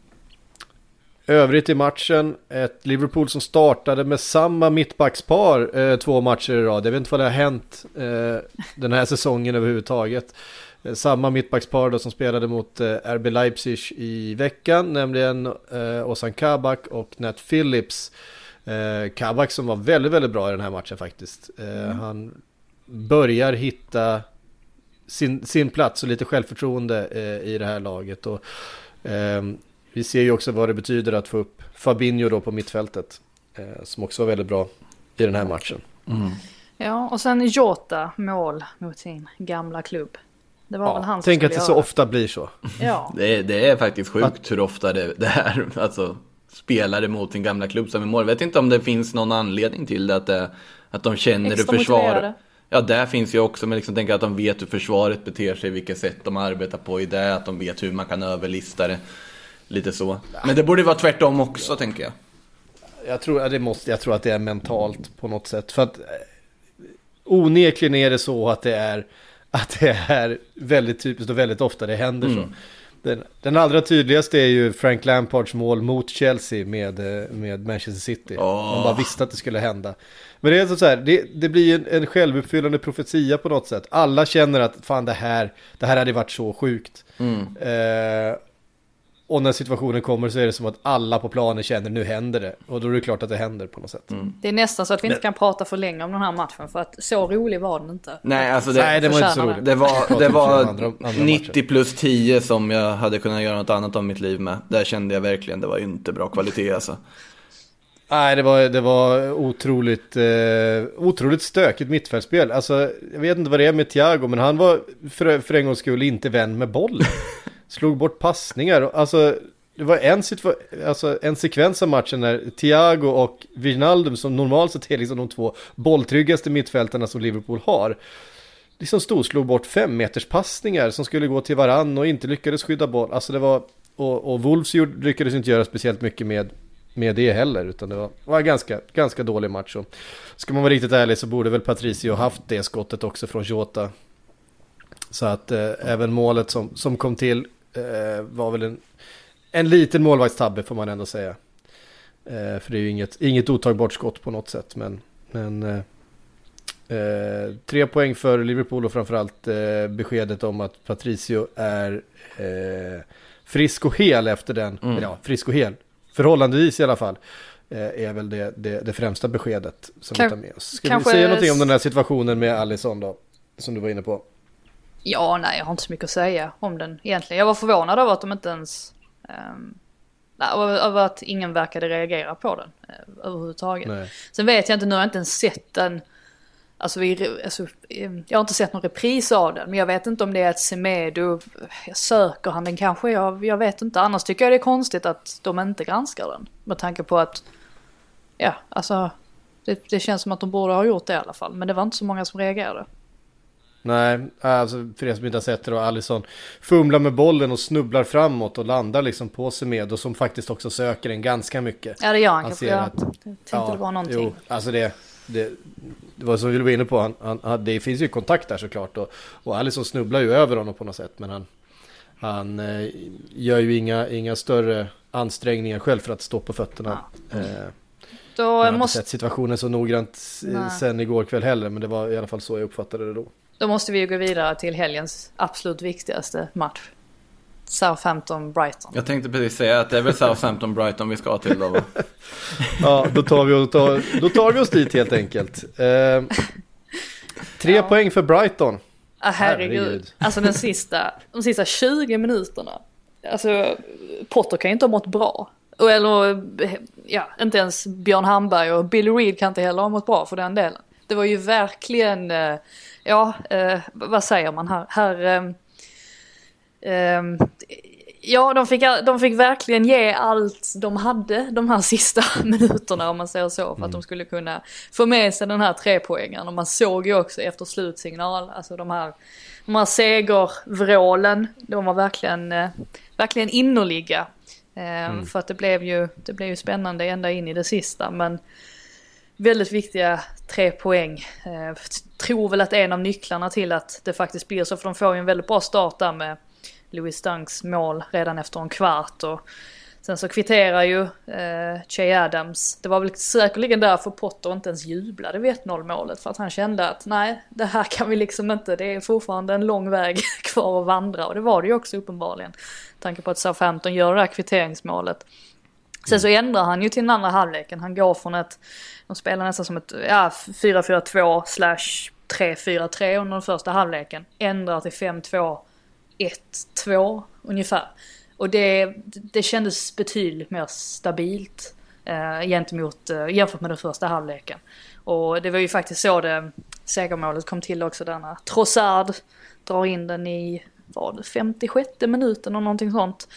övrigt i matchen, ett Liverpool som startade med samma mittbackspar eh, två matcher i rad. Jag vet inte vad det har hänt eh, den här säsongen överhuvudtaget. Eh, samma mittbackspar då som spelade mot eh, RB Leipzig i veckan, nämligen eh, Ozan Kabak och Nat Phillips. Eh, Kabak som var väldigt, väldigt bra i den här matchen faktiskt. Mm. Han börjar hitta sin, sin plats och lite självförtroende i det här laget. Och Ehm, vi ser ju också vad det betyder att få upp Fabinho då på mittfältet. Eh, som också var väldigt bra i den här matchen. Mm. Ja, och sen Jota mål mot sin gamla klubb. Det var ja, väl han som Tänk att det göra. så ofta blir så. Ja. <laughs> det, är, det är faktiskt sjukt att... hur ofta det, det är. Alltså, spelare mot sin gamla klubb som är mål. Jag vet inte om det finns någon anledning till det. Att, det, att de känner Extra det försvar. Ja, där finns ju också, men liksom tänker att de vet hur försvaret beter sig, vilka sätt de arbetar på i det, att de vet hur man kan överlista det. Lite så. Men det borde vara tvärtom också, tänker jag. Jag tror, det måste, jag tror att det är mentalt på något sätt. För att eh, onekligen är det så att det är, att det är väldigt typiskt och väldigt ofta det händer mm. så. Den, den, allra tydligaste är ju Frank Lampards mål mot Chelsea med, eh, med Manchester City. Oh. Man bara visste att det skulle hända. Men det är så här, det, det blir en, en självuppfyllande profetia på något sätt. Alla känner att fan det här, det här hade varit så sjukt. Mm. Eh, och när situationen kommer så är det som att alla på planen känner nu händer det. Och då är det klart att det händer på något sätt. Mm. Det är nästan så att vi inte kan prata för länge om den här matchen. För att så rolig var den inte. Nej, alltså det, Nej, det var inte så roligt. Det var, det var andra, andra 90 plus 10 som jag hade kunnat göra något annat av mitt liv med. Där kände jag verkligen, det var inte bra kvalitet alltså. Nej, det var, det var otroligt, eh, otroligt stökigt mittfältspel. Alltså, jag vet inte vad det är med Thiago, men han var för, för en gångs skull inte vän med bollen. <laughs> Slog bort passningar. Alltså, det var en, alltså, en sekvens av matchen när Thiago och Wijnaldum, som normalt sett är liksom de två bolltryggaste mittfältarna som Liverpool har, liksom stod slog bort fem meters passningar som skulle gå till varann och inte lyckades skydda boll. Alltså det var, och, och Wolves lyckades inte göra speciellt mycket med med det heller. Utan det var, var en ganska, ganska dålig match. Och ska man vara riktigt ärlig så borde väl Patricio haft det skottet också från Jota. Så att eh, även målet som, som kom till eh, var väl en, en liten målvaktstabbe får man ändå säga. Eh, för det är ju inget, inget otagbart skott på något sätt. Men, men eh, eh tre poäng för Liverpool och framförallt eh, beskedet om att Patricio är eh, frisk och hel efter den. Mm. Ja, frisk och hel förhållandevis i alla fall, eh, är väl det, det, det främsta beskedet som kan, vi tar med oss. Ska vi säga någonting om den här situationen med Allison då, som du var inne på? Ja, nej, jag har inte så mycket att säga om den egentligen. Jag var förvånad över att de inte ens... Um, över att ingen verkade reagera på den uh, överhuvudtaget. Nej. Sen vet jag inte, nu har jag inte ens sett den Alltså, vi, alltså, jag har inte sett någon repris av den, men jag vet inte om det är ett Semedo, söker han den kanske? Jag, jag vet inte. Annars tycker jag det är konstigt att de inte granskar den. Med tanke på att, ja, alltså, det, det känns som att de borde ha gjort det i alla fall. Men det var inte så många som reagerade. Nej, alltså för er som inte har sett det då, Alisson fumlar med bollen och snubblar framåt och landar liksom på Semedo som faktiskt också söker den ganska mycket. Ja det gör han, han jag att, tänkte ja, det var någonting. Jo, alltså det, det, det var som vi var inne på, han, han, det finns ju kontakt där såklart. Och, och Alisson snubblar ju över honom på något sätt. Men han, han eh, gör ju inga, inga större ansträngningar själv för att stå på fötterna. Ja. Eh, då jag har måste... inte sett situationen så noggrant Nej. sen igår kväll heller. Men det var i alla fall så jag uppfattade det då. Då måste vi ju gå vidare till helgens absolut viktigaste match. Southampton-Brighton. Jag tänkte precis säga att det är väl Southampton-Brighton vi ska till då va? <laughs> ja, då tar, vi, då, då tar vi oss dit helt enkelt. Eh, tre ja. poäng för Brighton. Ah, herregud. herregud. Alltså den sista, de sista 20 minuterna. Alltså Potter kan ju inte ha mått bra. Eller ja, inte ens Björn Hamberg och Billy Reed kan inte heller ha mått bra för den delen. Det var ju verkligen, eh, ja, eh, vad säger man här? här eh, ja, de fick, de fick verkligen ge allt de hade de här sista <laughs> minuterna om man säger så. För att mm. de skulle kunna få med sig den här trepoängaren. Och man såg ju också efter slutsignal, alltså de här, de här segervrålen, de var verkligen, eh, verkligen innerliga. Um, mm. För att det blev, ju, det blev ju spännande ända in i det sista. Men väldigt viktiga tre poäng. Eh, tror väl att en av nycklarna till att det faktiskt blir så, för de får ju en väldigt bra start där med Louis Dunks mål redan efter en kvart. Och sen så kvitterar ju eh, Che Adams. Det var väl säkerligen därför Potter inte ens jublade vid 1-0 målet. För att han kände att nej, det här kan vi liksom inte. Det är fortfarande en lång väg <laughs> kvar att vandra. Och det var det ju också uppenbarligen. Tanke på att Southampton gör det här kvitteringsmålet. Sen så ändrar han ju till den andra halvleken. Han går från ett, de spelar nästan som ett, ja 4-4-2 slash 3-4-3 under den första halvleken. Ändrar till 5-2 1-2 ungefär. Och det, det kändes betydligt mer stabilt eh, gentemot, eh, jämfört med den första halvleken. Och det var ju faktiskt så det segermålet kom till också där när Trossard drar in den i, vad 56 minuten och någonting sånt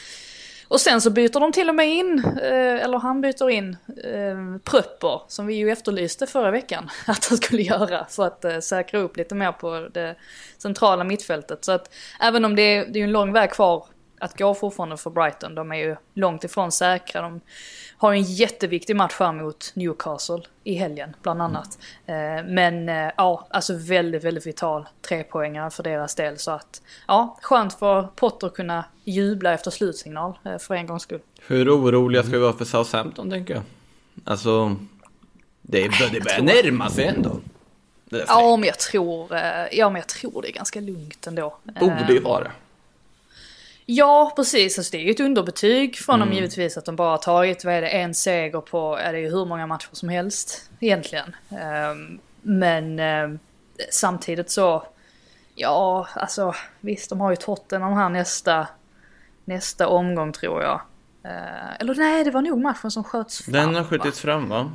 och sen så byter de till och med in, eh, eller han byter in, eh, Pröpper som vi ju efterlyste förra veckan <laughs> att han skulle göra för att eh, säkra upp lite mer på det centrala mittfältet. Så att även om det är, det är en lång väg kvar att gå fortfarande för Brighton, de är ju långt ifrån säkra. De har en jätteviktig match här mot Newcastle i helgen bland annat. Mm. Men eh, ja, alltså väldigt, väldigt vital trepoängare för deras del. Så att ja, skönt för Potter att kunna jubla efter slutsignal eh, för en gångs skull. Hur oroliga ska vi vara för Southampton tänker jag? Alltså, det, är, det börjar närma sig ändå. Ja, men jag tror, ja, men jag tror det är ganska lugnt ändå. Borde ju vara. Ja, precis. Alltså, det är ju ett underbetyg från mm. dem givetvis att de bara tagit, vad är det, en seger på, är det ju hur många matcher som helst egentligen. Um, men um, samtidigt så, ja, alltså visst, de har ju Tottenham här nästa, nästa omgång tror jag. Uh, eller nej, det var nog matchen som sköts fram. Den har skjutits fram va?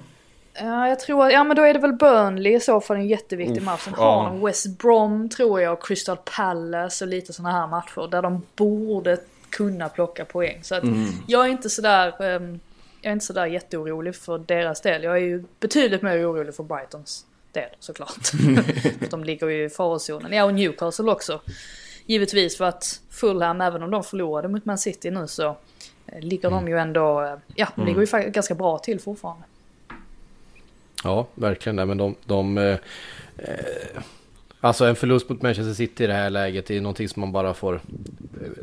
Ja, jag tror att, ja men då är det väl Burnley i så fall en jätteviktig Uff, match. Sen har de West Brom tror jag och Crystal Palace och lite sådana här matcher där de borde kunna plocka poäng. Så att mm. jag är inte sådär, um, jag är inte sådär jätteorolig för deras del. Jag är ju betydligt mer orolig för Brightons del såklart. <laughs> de ligger ju i farozonen. Ja och Newcastle också. Givetvis för att Fulham, även om de förlorade mot Man City nu så eh, ligger mm. de ju ändå, eh, ja de mm. ligger ju ganska bra till fortfarande. Ja, verkligen. Nej, men de, de eh, eh, alltså en förlust mot Manchester City i det här läget är någonting som man bara får eh,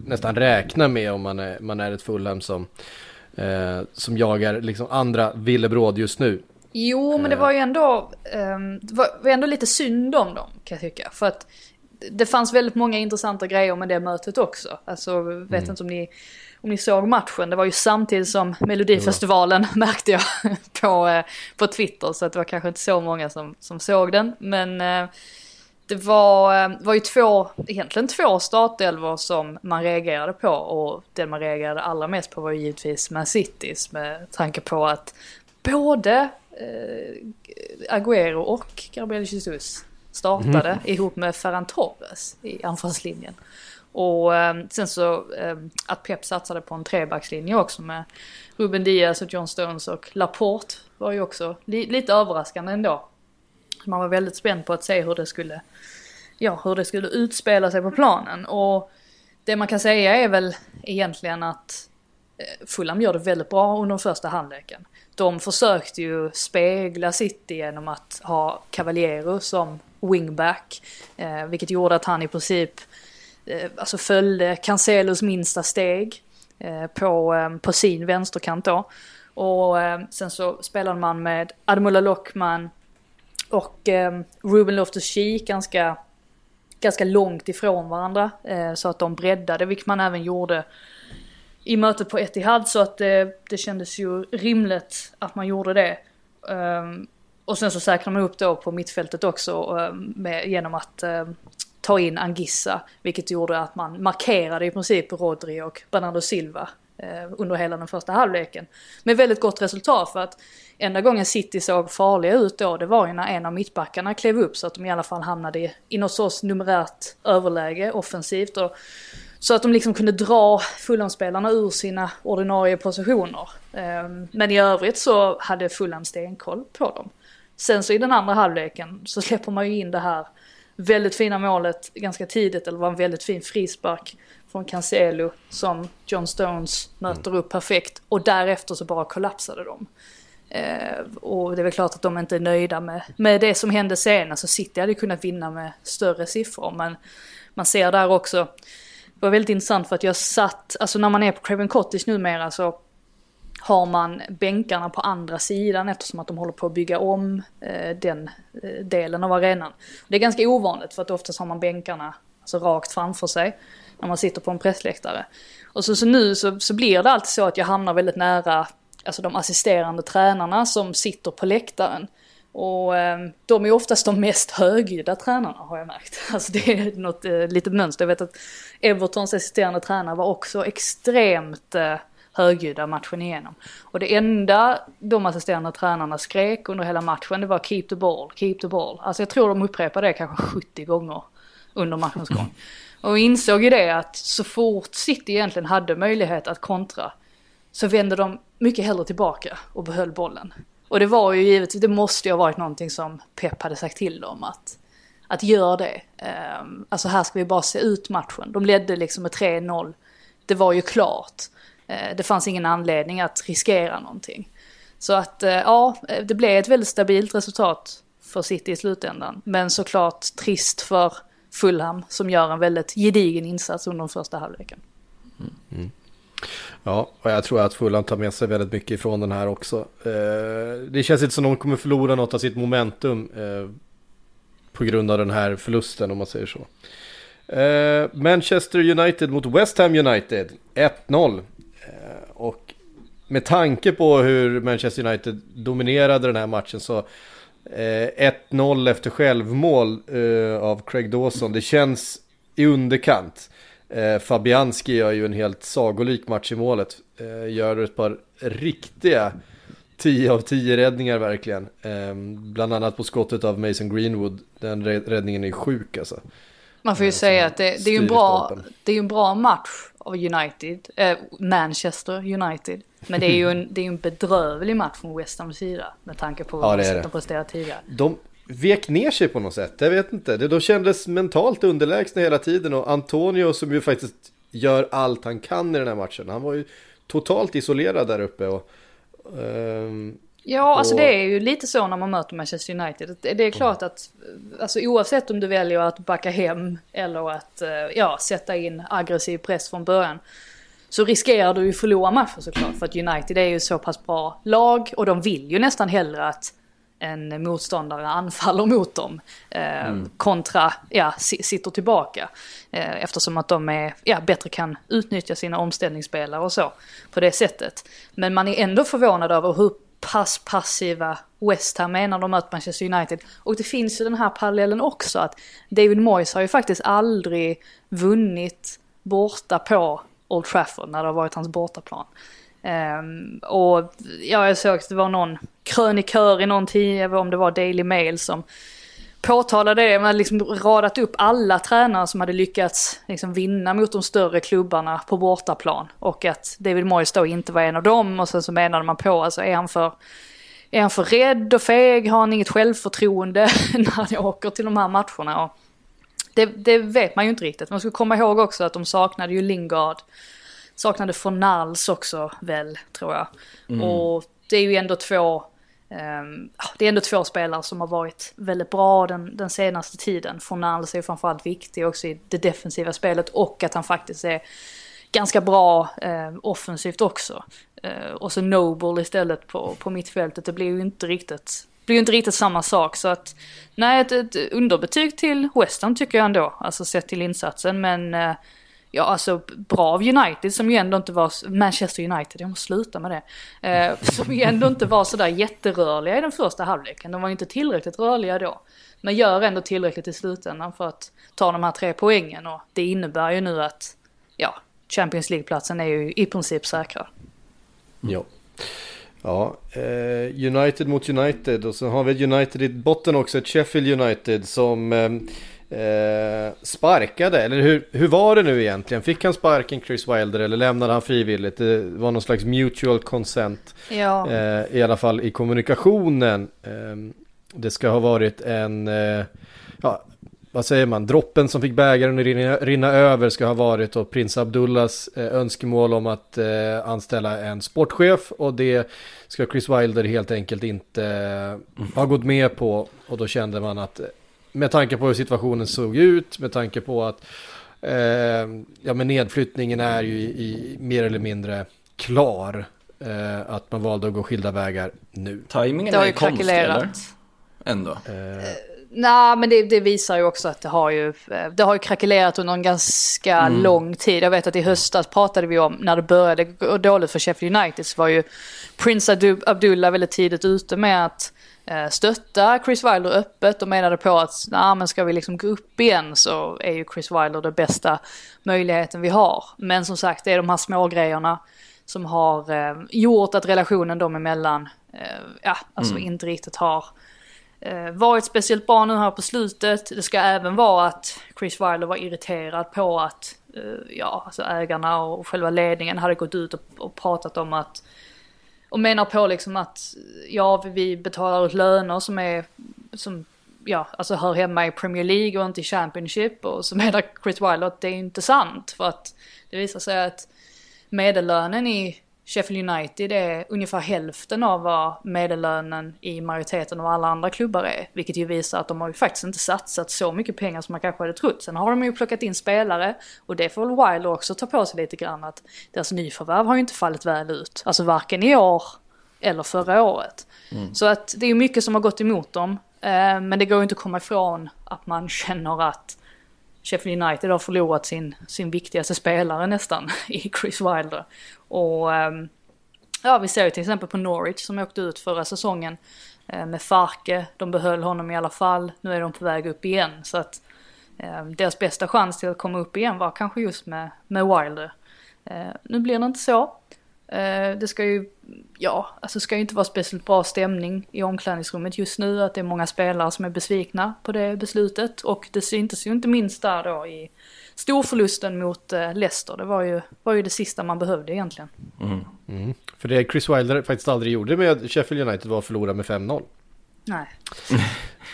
nästan räkna med om man är, man är ett Fulham som, eh, som jagar liksom andra villebråd just nu. Jo, men det var ju ändå, eh, det var ändå lite synd om dem kan jag tycka. För att det fanns väldigt många intressanta grejer med det mötet också. Alltså, vet mm. inte om ni om ni såg matchen, det var ju samtidigt som Melodifestivalen märkte jag <laughs> på, eh, på Twitter. Så att det var kanske inte så många som, som såg den. Men eh, det var, eh, var ju två, egentligen två startelvor som man reagerade på. Och den man reagerade allra mest på var ju givetvis Man Citys med tanke på att både eh, Agüero och Gabriel Jesus startade mm. ihop med Ferran Torres i anfallslinjen. Och eh, sen så eh, att Pep satsade på en trebackslinje också med Ruben Diaz och John Stones och Laporte var ju också li lite överraskande ändå. Man var väldigt spänd på att se hur det skulle, ja hur det skulle utspela sig på planen. Och det man kan säga är väl egentligen att eh, Fulham gör det väldigt bra under första halvleken. De försökte ju spegla City genom att ha Cavaliero som wingback. Eh, vilket gjorde att han i princip Eh, alltså följde Cancelos minsta steg eh, på, eh, på sin vänsterkant då. Och sen så spelade man med Admula Lockman och Ruben Loftus-Cheek ganska, ganska långt ifrån varandra. Så att de breddade, vilket man även gjorde i mötet på Etihad. Så att det, det kändes ju rimligt att man gjorde det. Ehm, och sen så säkrade man upp då på mittfältet också med, genom att ta in Angissa, vilket gjorde att man markerade i princip Rodri och Bernardo Silva eh, under hela den första halvleken. Med väldigt gott resultat för att enda gången City såg farliga ut då, det var ju när en av mittbackarna klev upp så att de i alla fall hamnade i, i något sorts numerärt överläge offensivt. Och, så att de liksom kunde dra Fulham-spelarna ur sina ordinarie positioner. Ehm, men i övrigt så hade Fulham stenkoll på dem. Sen så i den andra halvleken så släpper man ju in det här väldigt fina målet ganska tidigt, eller var en väldigt fin frispark från Cancelo som John Stones möter upp perfekt och därefter så bara kollapsade de. Eh, och det är väl klart att de inte är nöjda med, med det som hände sen. Alltså City hade kunnat vinna med större siffror men man ser där också, det var väldigt intressant för att jag satt, alltså när man är på Craven Cottage numera så har man bänkarna på andra sidan eftersom att de håller på att bygga om eh, den eh, delen av arenan. Det är ganska ovanligt för att oftast har man bänkarna alltså, rakt framför sig när man sitter på en pressläktare. Och så, så nu så, så blir det alltid så att jag hamnar väldigt nära alltså de assisterande tränarna som sitter på läktaren. Och eh, de är oftast de mest högljudda tränarna har jag märkt. <laughs> Alltså det är något eh, litet mönster. Jag vet att Evertons assisterande tränare var också extremt eh, högljudda matchen igenom. Och det enda de assisterande tränarna skrek under hela matchen det var keep the ball, keep the ball. Alltså jag tror de upprepade det kanske 70 gånger under matchens gång. Och insåg ju det att så fort City egentligen hade möjlighet att kontra så vände de mycket hellre tillbaka och behöll bollen. Och det var ju givetvis, det måste ju ha varit någonting som Pep hade sagt till dem att, att gör det. Um, alltså här ska vi bara se ut matchen. De ledde liksom med 3-0. Det var ju klart. Eh, det fanns ingen anledning att riskera någonting. Så att eh, ja, eh, det blev ett väldigt stabilt resultat för City i slutändan. Men såklart trist för Fulham som gör en väldigt gedigen insats under den första halvleken. Mm. Ja, och jag tror att Fulham tar med sig väldigt mycket ifrån den här också. Det känns inte som att de kommer förlora något av sitt momentum på grund av den här förlusten om man säger så. Manchester United mot West Ham United 1-0. Eh, och med tanke på hur Manchester United dominerade den här matchen så eh, 1-0 efter självmål eh, av Craig Dawson. Det känns i underkant. Fabianski gör ju en helt sagolik match i målet. Gör ett par riktiga 10 av 10 räddningar verkligen. Bland annat på skottet av Mason Greenwood. Den räddningen är sjuk alltså. Man får ju eh, säga att det, det, är en bra, det är en bra match av United, eh, Manchester United. Men det är ju en, det är en bedrövlig match från West Hams sida med tanke på vad ja, de presterat tidigare. De, vek ner sig på något sätt. Jag vet inte. De kändes mentalt underlägsna hela tiden och Antonio som ju faktiskt gör allt han kan i den här matchen. Han var ju totalt isolerad där uppe. Och, um, ja, alltså det är ju lite så när man möter Manchester United. Det är klart att alltså, oavsett om du väljer att backa hem eller att eh, ja, sätta in aggressiv press från början så riskerar du ju förlora matchen såklart. För att United är ju så pass bra lag och de vill ju nästan hellre att en motståndare anfaller mot dem. Eh, mm. Kontra, ja, sitter tillbaka. Eh, eftersom att de är, ja, bättre kan utnyttja sina omställningsspelare och så. På det sättet. Men man är ändå förvånad över hur pass passiva West Ham är när de möter Manchester United. Och det finns ju den här parallellen också att David Moyes har ju faktiskt aldrig vunnit borta på Old Trafford när det har varit hans bortaplan. Um, och ja, jag såg att det var någon krönikör i någon tidning, om det var Daily Mail som påtalade det. Man hade liksom radat upp alla tränare som hade lyckats liksom vinna mot de större klubbarna på bortaplan. Och att David Moyes då inte var en av dem. Och sen så menade man på, alltså är han för, är han för rädd och feg? Har han inget självförtroende <laughs> när han åker till de här matcherna? Och det, det vet man ju inte riktigt. Man ska komma ihåg också att de saknade ju Lingard saknade Fornals också väl, tror jag. Mm. Och det är ju ändå två, Ehm, det är ändå två spelare som har varit väldigt bra den, den senaste tiden. Fornals är ju framförallt viktig också i det defensiva spelet och att han faktiskt är ganska bra eh, offensivt också. Eh, och så Noble istället på, på mittfältet, det blir ju inte riktigt blir ju inte riktigt samma sak så att nej ett, ett underbetyg till West Ham tycker jag ändå, alltså sett till insatsen men eh, Ja, alltså bra av United som ju ändå inte var, Manchester United, jag måste sluta med det. Eh, <laughs> som ju ändå inte var sådär jätterörliga i den första halvleken. De var ju inte tillräckligt rörliga då. Men gör ändå tillräckligt i slutändan för att ta de här tre poängen och det innebär ju nu att, ja, Champions League-platsen är ju i princip säkrad. Ja. Ja, eh, United mot United och så har vi United i botten också, ett Sheffield United som eh, eh, sparkade, eller hur, hur var det nu egentligen? Fick han sparken Chris Wilder eller lämnade han frivilligt? Det var någon slags mutual consent. Ja. Eh, I alla fall i kommunikationen. Eh, det ska ha varit en, eh, ja, vad säger man, droppen som fick bägaren att rinna, rinna över ska ha varit och prins Abdullahs eh, önskemål om att eh, anställa en sportchef och det ska Chris Wilder helt enkelt inte ha gått med på och då kände man att med tanke på hur situationen såg ut, med tanke på att eh, ja, men nedflyttningen är ju i, i mer eller mindre klar. Eh, att man valde att gå skilda vägar nu. Timingen är ju konstig eller? Ändå. Eh, Nej, men det, det, visar ju också att det har ju, eh, det har ju krackelerat under en ganska mm. lång tid. Jag vet att i höstas pratade vi om, när det började gå dåligt för Sheffield United, så var ju Prince Abdullah väldigt tidigt ute med att Eh, stötta Chris Wilder öppet och menade på att nah, men ska vi liksom gå upp igen så är ju Chris Wilder den bästa möjligheten vi har. Men som sagt, det är de här små grejerna som har eh, gjort att relationen dem emellan, eh, ja, alltså mm. inte riktigt har eh, varit speciellt bra nu här på slutet. Det ska även vara att Chris Wilder var irriterad på att eh, ja, alltså ägarna och själva ledningen hade gått ut och, och pratat om att och menar på liksom att ja, vi betalar ut löner som är som ja, alltså hör hemma i Premier League och inte i Championship och så menar Chris Wilder att det är inte sant för att det visar sig att medellönen i Sheffield United är ungefär hälften av vad medellönen i majoriteten av alla andra klubbar är. Vilket ju visar att de har ju faktiskt inte satsat så mycket pengar som man kanske hade trott. Sen har de ju plockat in spelare och det får väl Wilder också ta på sig lite grann att deras nyförvärv har ju inte fallit väl ut. Alltså varken i år eller förra året. Mm. Så att det är mycket som har gått emot dem. Eh, men det går ju inte att komma ifrån att man <laughs> känner att Sheffield United har förlorat sin, sin viktigaste spelare nästan <laughs> i Chris Wilder. Och ehm, ja, vi ser ju till exempel på Norwich som åkte ut förra säsongen eh, med Farke. De behöll honom i alla fall. Nu är de på väg upp igen. Så att eh, deras bästa chans till att komma upp igen var kanske just med, med Wilder. Eh, nu blir det inte så. Eh, det ska ju, ja, alltså ska ju inte vara speciellt bra stämning i omklädningsrummet just nu. Att det är många spelare som är besvikna på det beslutet. Och det syntes ju inte minst där då i storförlusten mot eh, Leicester. Det var ju, var ju det sista man behövde egentligen. Mm. Mm. För det Chris Wilder faktiskt aldrig gjorde med Sheffield United var att förlora med 5-0. Nej.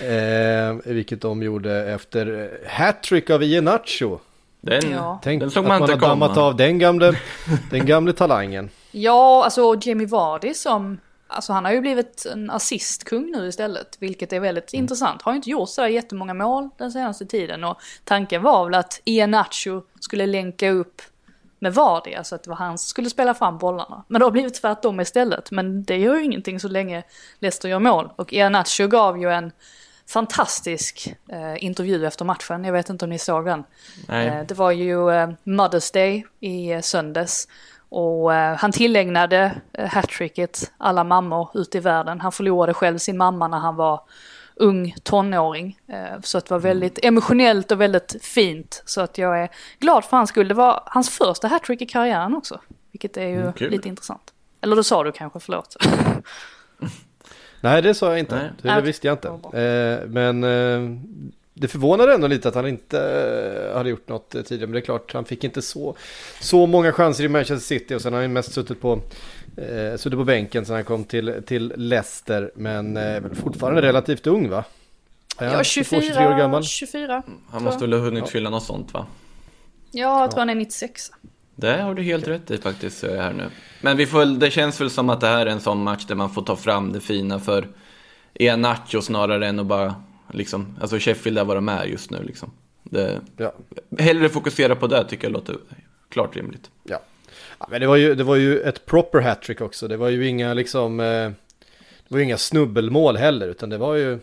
<laughs> eh, vilket de gjorde efter hattrick av Ian Nacho. Den, ja. Tänk den såg man att man har dammat av den gamle, <laughs> den gamle talangen. Ja, alltså Jamie Vardy som, alltså han har ju blivit en assistkung nu istället, vilket är väldigt mm. intressant. Har ju inte gjort så jättemånga mål den senaste tiden och tanken var väl att Ian Nacho skulle länka upp med Vardy, alltså att det var han som skulle spela fram bollarna. Men det har blivit tvärtom istället, men det gör ju ingenting så länge Leicester gör mål. Och Ian Nacho gav ju en fantastisk eh, intervju efter matchen. Jag vet inte om ni såg den. Eh, det var ju eh, Mother's Day i eh, söndags. Och eh, han tillägnade eh, hattricket alla mammor ute i världen. Han förlorade själv sin mamma när han var ung tonåring. Eh, så det var mm. väldigt emotionellt och väldigt fint. Så att jag är glad för hans skull. Det var hans första hattrick i karriären också. Vilket är ju mm, lite intressant. Eller då sa du kanske, förlåt. <laughs> Nej, det sa jag inte. Nej. Det, det visste jag inte. Eh, men eh, det förvånade ändå lite att han inte eh, hade gjort något tidigare. Men det är klart, han fick inte så, så många chanser i Manchester City. Och sen har han mest suttit på, eh, suttit på bänken sen han kom till, till Leicester. Men eh, fortfarande relativt ung va? Ja, 24, 23 år gammal. 24. Han måste väl ha hunnit fylla något sånt va? Ja, jag tror han är 96. Det har du helt rätt i faktiskt, så här nu. Men vi får, det känns väl som att det här är en sån match där man får ta fram det fina för Nacho snarare än att bara, liksom, alltså Sheffield är vad de är just nu liksom. Det, ja. Hellre fokusera på det tycker jag låter klart rimligt. Ja, men det var, ju, det var ju ett proper hattrick också. Det var ju inga liksom, eh, det var ju inga snubbelmål heller, utan det var ju,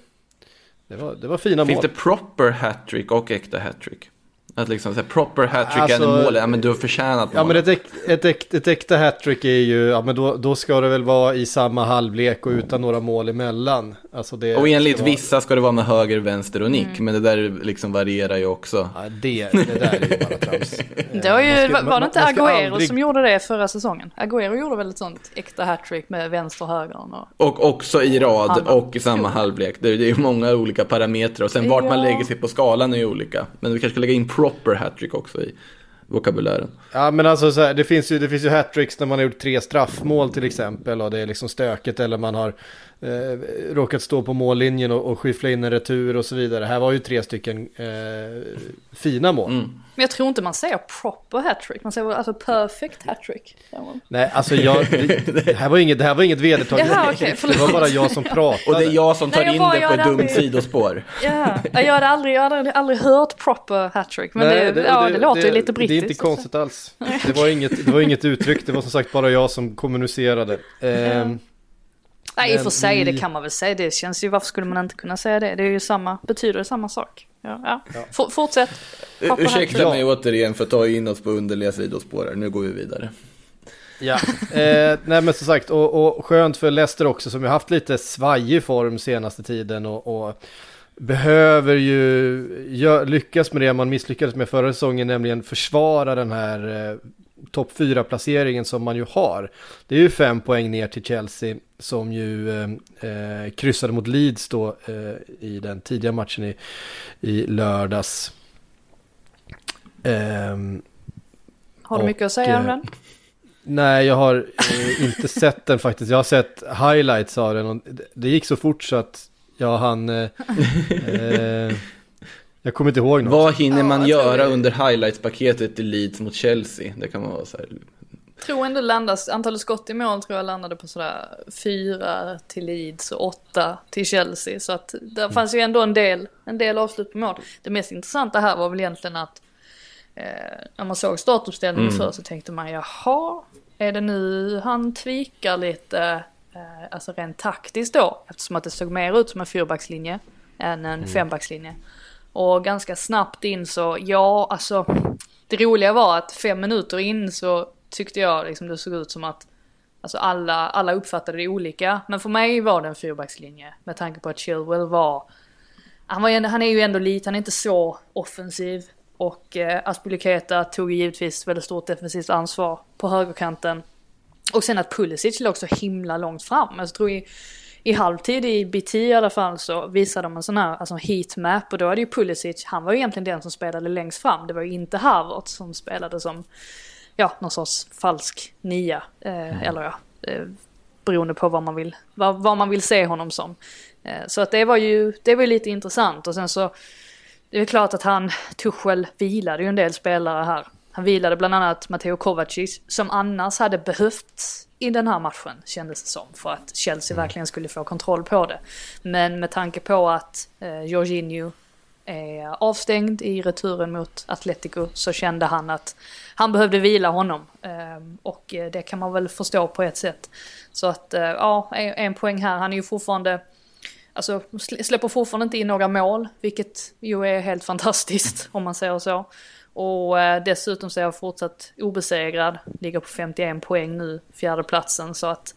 det var, det var fina Finns mål. Finns det proper hattrick och äkta hattrick? Att liksom så proper hattrick alltså, är mål, ja men du har förtjänat Ja men ett, ett, ett, ett äkta hattrick är ju, ja men då, då ska det väl vara i samma halvlek och utan några mål emellan. Alltså det och enligt vara... vissa ska det vara med höger, vänster och nick, mm. men det där liksom varierar ju också. Ja, det, det där är ju bara trams. <laughs> det var, ju, ska, var det inte Agüero aldrig... som gjorde det förra säsongen? Agüero gjorde väl ett sånt äkta hattrick med vänster och höger? Och, och också i rad och i samma halvlek. Det, det är ju många olika parametrar och sen vart man lägger sig på skalan är ju olika. Men vi kanske ska lägga in proper hattrick också i vokabulären. Ja men alltså så här, det finns ju, det finns ju hattricks när man har gjort tre straffmål till exempel och det är liksom stökigt eller man har eh, råkat stå på mållinjen och, och skyffla in en retur och så vidare. Här var ju tre stycken eh, fina mål. Mm. Men jag tror inte man säger proper hattrick, man säger alltså perfect hattrick. Nej, alltså jag, det, det, här var inget, det här var inget vedertaget. Jaha, okay, det var bara jag som <laughs> pratade. Och det är jag som tar Nej, jag in det på ett dumt sidospår. Ja, jag hade aldrig, jag hade aldrig hört proper hattrick, men Nej, det, ja, det, låter ju lite brittiskt. Det är inte konstigt alls. Det var, inget, det var inget uttryck, det var som sagt bara jag som kommunicerade. Eh. Nej, i och för sig, det kan man väl säga. Det känns ju, varför skulle man inte kunna säga det? Det är ju samma, betyder det samma sak. Ja, ja. ja. fortsätt. Ursäkta mig återigen för att ta in oss på underliga sidospår Nu går vi vidare. Ja, eh, nej men som sagt, och, och skönt för Leicester också som har haft lite svajig form senaste tiden och, och behöver ju gör, lyckas med det man misslyckades med förra säsongen, nämligen försvara den här eh, topp 4-placeringen som man ju har. Det är ju fem poäng ner till Chelsea som ju eh, eh, kryssade mot Leeds då eh, i den tidiga matchen i, i lördags. Eh, Har du mycket att säga om den? Nej, jag har eh, inte sett den faktiskt. Jag har sett highlights av den och det gick så fort så att jag hann... <laughs> Jag kommer inte ihåg något. Vad hinner man ja, göra under highlights-paketet i Leeds mot Chelsea? Det kan man vara så här. Tror ändå landas, antalet skott i mål tror jag landade på sådär fyra till Leeds och åtta till Chelsea. Så att där mm. fanns ju ändå en del, en del avslut på mål. Det mest intressanta här var väl egentligen att eh, när man såg startuppställningen mm. förr så tänkte man jaha, är det nu han tvikar lite, eh, alltså rent taktiskt då, eftersom att det såg mer ut som en fyrbackslinje än en mm. fembackslinje. Och ganska snabbt in så, ja alltså, det roliga var att fem minuter in så tyckte jag liksom det såg ut som att Alltså alla, alla uppfattade det olika. Men för mig var det en fyrbackslinje. Med tanke på att Chilwell var... Han, var, han är ju ändå lite, han är inte så offensiv. Och eh, Aspilicueta tog givetvis väldigt stort defensivt ansvar på högerkanten. Och sen att Pulisic låg så himla långt fram. Alltså, jag tror i, halvtid i BT i alla fall så visade de en sån här alltså heatmap och då är det ju Pulisic, han var ju egentligen den som spelade längst fram. Det var ju inte Harvard som spelade som, ja, någon sorts falsk nia. Eh, mm. Eller ja, eh, beroende på vad man vill, vad, vad man vill se honom som. Eh, så att det var ju, det var ju lite intressant och sen så det är klart att han, Tuchel, vilade ju en del spelare här. Han vilade bland annat Matteo Kovacic som annars hade behövts i den här matchen kändes det som. För att Chelsea mm. verkligen skulle få kontroll på det. Men med tanke på att eh, Jorginho är avstängd i returen mot Atletico så kände han att han behövde vila honom. Eh, och det kan man väl förstå på ett sätt. Så att eh, ja, en, en poäng här. Han är ju fortfarande Alltså släpper fortfarande inte in några mål, vilket ju är helt fantastiskt <laughs> om man säger så. Och eh, dessutom så är jag fortsatt obesegrad, ligger på 51 poäng nu, fjärde platsen så att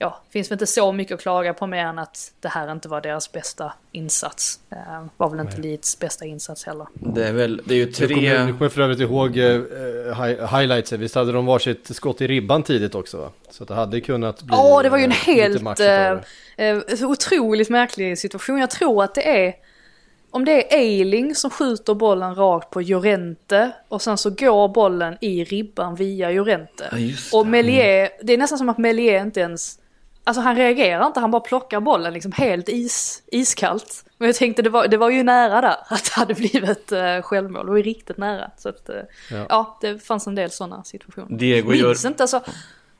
ja, finns väl inte så mycket att klaga på mer än att det här inte var deras bästa insats. Eh, var väl inte Leeds bästa insats heller. Det är väl, det är ju tre... Du kommer, du kommer för övrigt ihåg eh, highlightsen, visst hade de varsitt skott i ribban tidigt också va? Så det hade kunnat bli... Ja, det var ju en helt eh, eh, otroligt märklig situation. Jag tror att det är om det är Eiling som skjuter bollen rakt på Jorente och sen så går bollen i ribban via Jorente. Ja, och Melier, mm. det är nästan som att Melier inte ens Alltså han reagerar inte, han bara plockar bollen liksom helt is, iskallt. Men jag tänkte det var, det var ju nära där <laughs> att det hade blivit uh, självmål, det var ju riktigt nära. Så att, uh, ja. ja. det fanns en del sådana situationer. Diego minns gör... inte, alltså,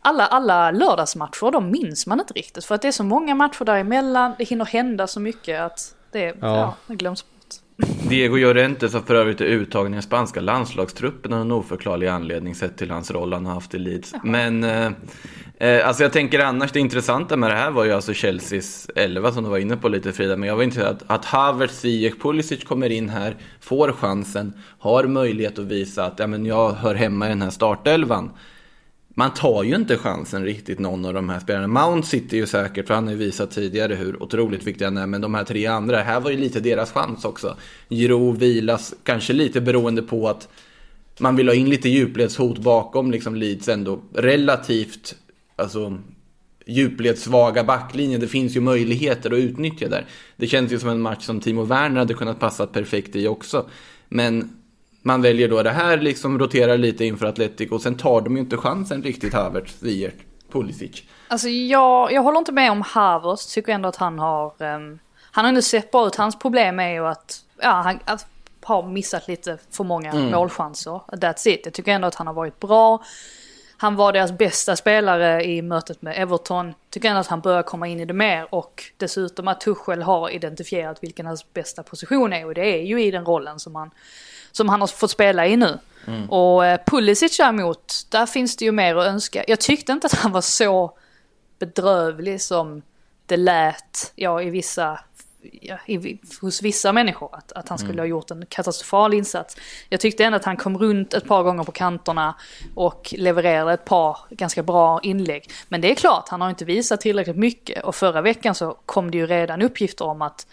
alla, alla lördagsmatcher, de minns man inte riktigt. För att det är så många matcher däremellan, det hinner hända så mycket att det, ja. Ja, det glöms bort. Diego Llorente som för övrigt är uttagen i den spanska landslagstruppen av en oförklarlig anledning sett till hans roll han har haft i Leeds. Jaha. Men eh, Eh, alltså jag tänker annars, det intressanta med det här var ju alltså Chelseas 11 som du var inne på lite Frida. Men jag var intresserad att, att Havertz, Ziyech, Pulisic kommer in här, får chansen, har möjlighet att visa att ja, men jag hör hemma i den här startelvan. Man tar ju inte chansen riktigt någon av de här spelarna. Mount sitter ju säkert, för han har ju visat tidigare hur otroligt viktig han är. Men de här tre andra, här var ju lite deras chans också. Giro vilas, kanske lite beroende på att man vill ha in lite djupledshot bakom liksom Leeds ändå relativt alltså, djupledssvaga backlinje. Det finns ju möjligheter att utnyttja där. Det känns ju som en match som Timo Werner hade kunnat passa perfekt i också. Men man väljer då det här, liksom roterar lite inför Atletico och sen tar de ju inte chansen riktigt, Havertz, Ziyech, Pulisic. Alltså jag, jag håller inte med om Havertz, tycker ändå att han har, um, han har ändå sett bra ut. Hans problem är ju att, ja, han att, har missat lite för många mm. målchanser. That's it. Jag tycker ändå att han har varit bra. Han var deras bästa spelare i mötet med Everton. Tycker ändå att han börjar komma in i det mer och dessutom att Tuchel har identifierat vilken hans bästa position är och det är ju i den rollen som han, som han har fått spela i nu. Mm. Och eh, Pulisic däremot, där finns det ju mer att önska. Jag tyckte inte att han var så bedrövlig som det lät, ja i vissa ja, i, hos vissa människor att, att han skulle mm. ha gjort en katastrofal insats. Jag tyckte ändå att han kom runt ett par gånger på kanterna och levererade ett par ganska bra inlägg. Men det är klart, han har inte visat tillräckligt mycket och förra veckan så kom det ju redan uppgifter om att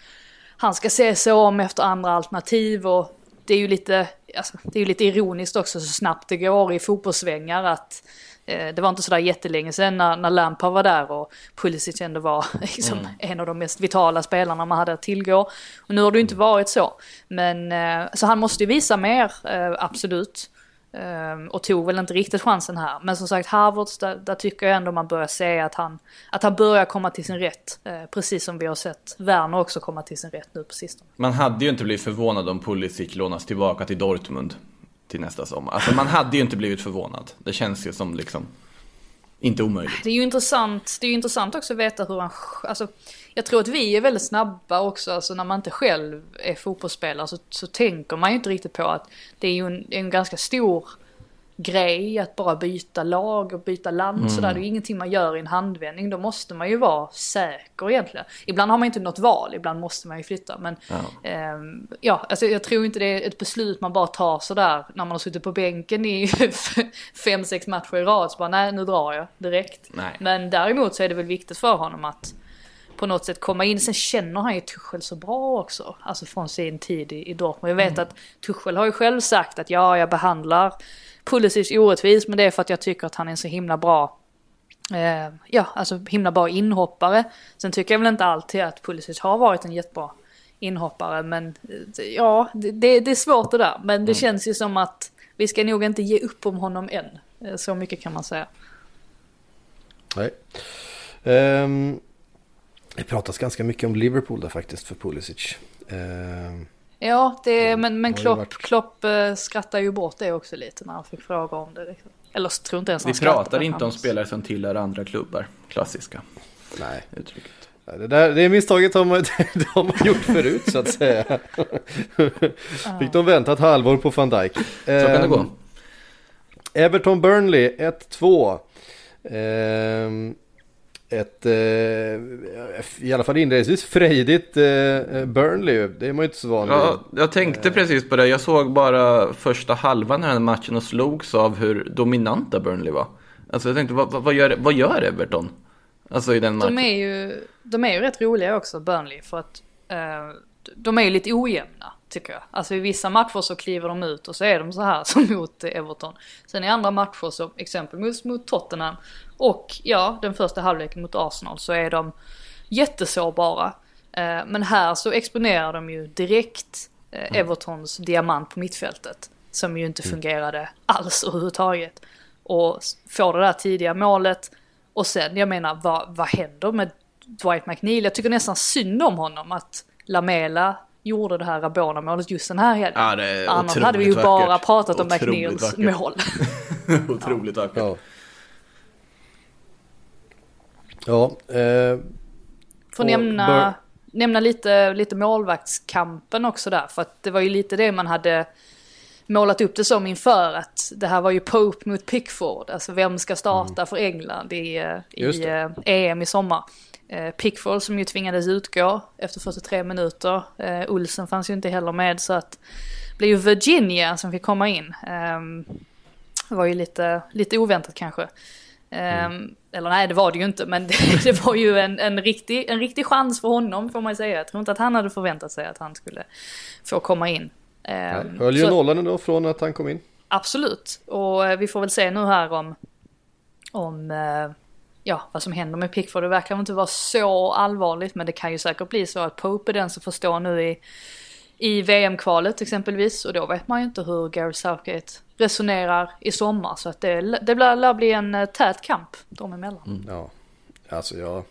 han ska se sig om efter andra alternativ och det är ju lite, alltså, det är ju lite ironiskt också så snabbt det går i fotbollssvängar att Eh, det var inte sådär jättelänge sedan när, när Lampard var där och Pulisic ändå var <laughs> liksom mm. en av de mest vitala spelarna man hade att tillgå. Och nu har det ju inte varit så. Men, eh, så han måste ju visa mer, eh, absolut. Ehm, och tog väl inte riktigt chansen här. Men som sagt, Harvards, där, där, tycker jag ändå man börjar se att han, att han börjar komma till sin rätt. Ehm, precis som vi har sett Werner också komma till sin rätt nu på sistone. Man hade ju inte blivit förvånad om Pulisic lånas tillbaka till Dortmund till nästa sommar. Alltså man hade ju inte blivit förvånad. Det känns ju som liksom inte omöjligt. Det är ju intressant, det är ju intressant också att veta hur han, alltså jag tror att vi är väldigt snabba också, alltså när man inte själv är fotbollsspelare så, så tänker man ju inte riktigt på att det är ju en, en ganska stor grej att bara byta lag och byta land mm. sådär. Det är ingenting man gör i en handvändning. Då måste man ju vara säker egentligen. Ibland har man inte något val, ibland måste man ju flytta. Men ja, eh, ja alltså jag tror inte det är ett beslut man bara tar sådär när man har suttit på bänken i <laughs> fem, sex matcher i rad. Så bara nej, nu drar jag direkt. Nej. Men däremot så är det väl viktigt för honom att på något sätt komma in. Sen känner han ju Tuchel så bra också. Alltså från sin tid i, i Dortmund. Jag vet mm. att Tuchel har ju själv sagt att ja, jag behandlar Pulisic orättvis, men det är för att jag tycker att han är en så himla bra eh, ja, alltså himla bra inhoppare. Sen tycker jag väl inte alltid att Pulisic har varit en jättebra inhoppare, men eh, ja, det, det är svårt det där. Men det mm. känns ju som att vi ska nog inte ge upp om honom än. Eh, så mycket kan man säga. Nej. Um, det pratas ganska mycket om Liverpool där faktiskt för Pulisic. Um, Ja, det, men, men Klopp, varit... Klopp uh, skrattar ju bort det också lite när han fick fråga om det. Liksom. Eller tror inte ens han Vi pratar inte om spelare som tillhör andra klubbar, klassiska. Nej. Uttrycket. Det, där, det misstaget har man, <laughs> de har gjort förut så att säga. Fick de vänta ett halvår på van Dijk. Så kan det gå. Ehm, Everton Burnley 1-2. Ett, eh, i alla fall inledningsvis, frejdigt eh, Burnley. Det är man ju inte så van Ja, jag tänkte precis på det. Jag såg bara första halvan av den här matchen och slogs av hur dominanta Burnley var. Alltså jag tänkte, vad, vad, gör, vad gör Everton? Alltså i den matchen. De är ju, de är ju rätt roliga också, Burnley, för att eh, de är ju lite ojämna tycker jag. Alltså i vissa matcher så kliver de ut och så är de så här <laughs> som mot Everton. Sen i andra matcher så exempelvis mot Tottenham och ja, den första halvleken mot Arsenal så är de jättesårbara. Eh, men här så exponerar de ju direkt eh, mm. Evertons diamant på mittfältet. Som ju inte mm. fungerade alls <laughs> överhuvudtaget. Och får det där tidiga målet. Och sen, jag menar, vad, vad händer med Dwight McNeil? Jag tycker nästan synd om honom att Lamela gjorde det här Rabona-målet just den här helgen. Ja, Annars hade vi ju bara pratat om McNeils mål. <laughs> otroligt ja. vackert. Ja. Ja. Eh, Får nämna, nämna lite, lite målvaktskampen också där. För att det var ju lite det man hade målat upp det som inför att det här var ju Pope mot Pickford. Alltså vem ska starta mm. för England i, eh, i eh, EM i sommar. Eh, Pickford som ju tvingades utgå efter 43 minuter. Eh, Olsen fanns ju inte heller med så att det blev ju Virginia som fick komma in. Eh, var ju lite, lite oväntat kanske. Ehm, mm. Eller nej, det var det ju inte, men <laughs> det, det, var ju en, en, riktig, en riktig chans för honom får man säga. Jag tror inte att han hade förväntat sig att han skulle få komma in. Nej, ehm, höll ju så, nollan ändå från att han kom in. Absolut, och eh, vi får väl se nu här om, om eh, ja, vad som händer med Pickford. Det verkar inte vara så allvarligt, men det kan ju säkert bli så att Pope är den som får stå nu i, i VM-kvalet exempelvis. Och då vet man ju inte hur Gareth Southgate resonerar i sommar. Så att det, det lär bli en eh, tät kamp dem emellan. Mm, ja, alltså jag...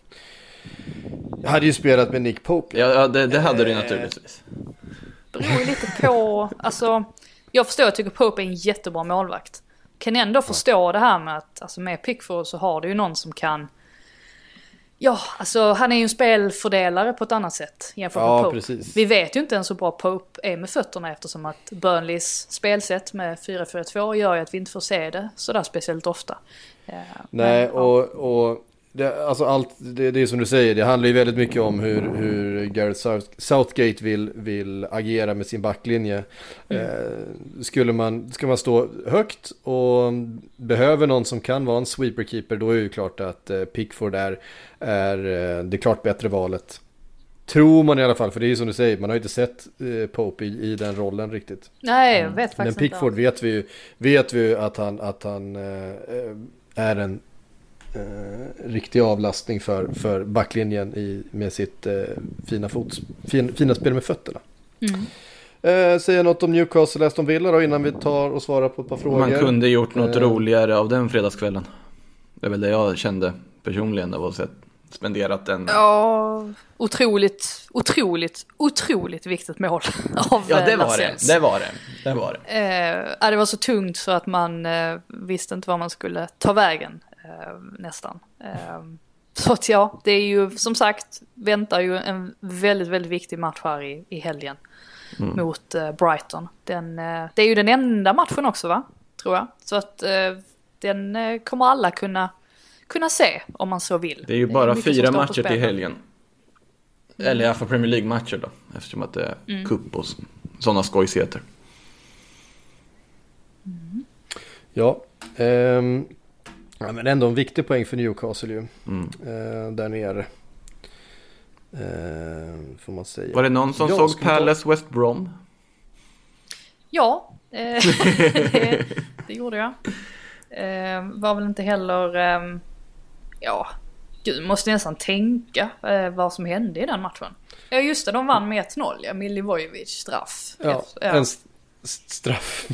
Jag hade ju spelat med Nick Pope. Ja, ja det, det hade du naturligtvis. Det beror ju lite på, alltså... Jag förstår, jag tycker Pope är en jättebra målvakt kan ändå förstå det här med att, alltså med Pickford så har du ju någon som kan Ja, alltså han är ju en spelfördelare på ett annat sätt jämfört med ja, Pope. Precis. Vi vet ju inte ens hur bra Pope är med fötterna eftersom att Burnleys spelsätt med 4-4-2 gör ju att vi inte får se det sådär speciellt ofta. Ja, Nej, men, och det, alltså allt, det, det är som du säger, det handlar ju väldigt mycket om hur, hur Gareth Southgate vill, vill agera med sin backlinje. Mm. Eh, skulle man, ska man stå högt och behöver någon som kan vara en sweeperkeeper då är det ju klart att eh, Pickford är, är eh, det klart bättre valet. Tror man i alla fall, för det är ju som du säger, man har ju inte sett eh, Pope i, i den rollen riktigt. Nej, jag vet faktiskt Men Pickford inte. vet vi ju vet vi att han, att han eh, är en eh, riktig avlastning för, för backlinjen i, med sitt eh, fina, fots, fin, fina spel med fötterna. Mm. Eh, säga något om Newcastle Aston Villa då innan vi tar och svarar på ett par frågor. Man kunde gjort något eh. roligare av den fredagskvällen. Det är väl det jag kände personligen av att sett spenderat den. Ja, otroligt, otroligt, otroligt viktigt mål <laughs> av Ja, det var det. Det var det. Det var det. Eh, det var så tungt så att man eh, visste inte var man skulle ta vägen eh, nästan. Eh, så att ja, det är ju som sagt, väntar ju en väldigt, väldigt viktig match här i, i helgen. Mm. Mot eh, Brighton. Den, eh, det är ju den enda matchen också va? Tror jag. Så att den kommer alla kunna kunna se om man så vill. Det är ju bara är fyra matcher till helgen. Mm. Eller i alla fall Premier League-matcher då. Eftersom att det är mm. cup och sådana skojsigheter. Mm. Ja, ehm, ja, men ändå en viktig poäng för Newcastle ju. Mm. Ehm, där nere. Ehm, får man säga. Var det någon som ja, såg Palace ta... West Brom? Ja, eh, det, <laughs> det, gjorde jag. Eh, var väl inte heller eh, ja, gud måste nästan tänka eh, vad som hände i den matchen. Ja just det, de vann med 1-0 ja, Milivojevic straff. Ja, ja. en straff.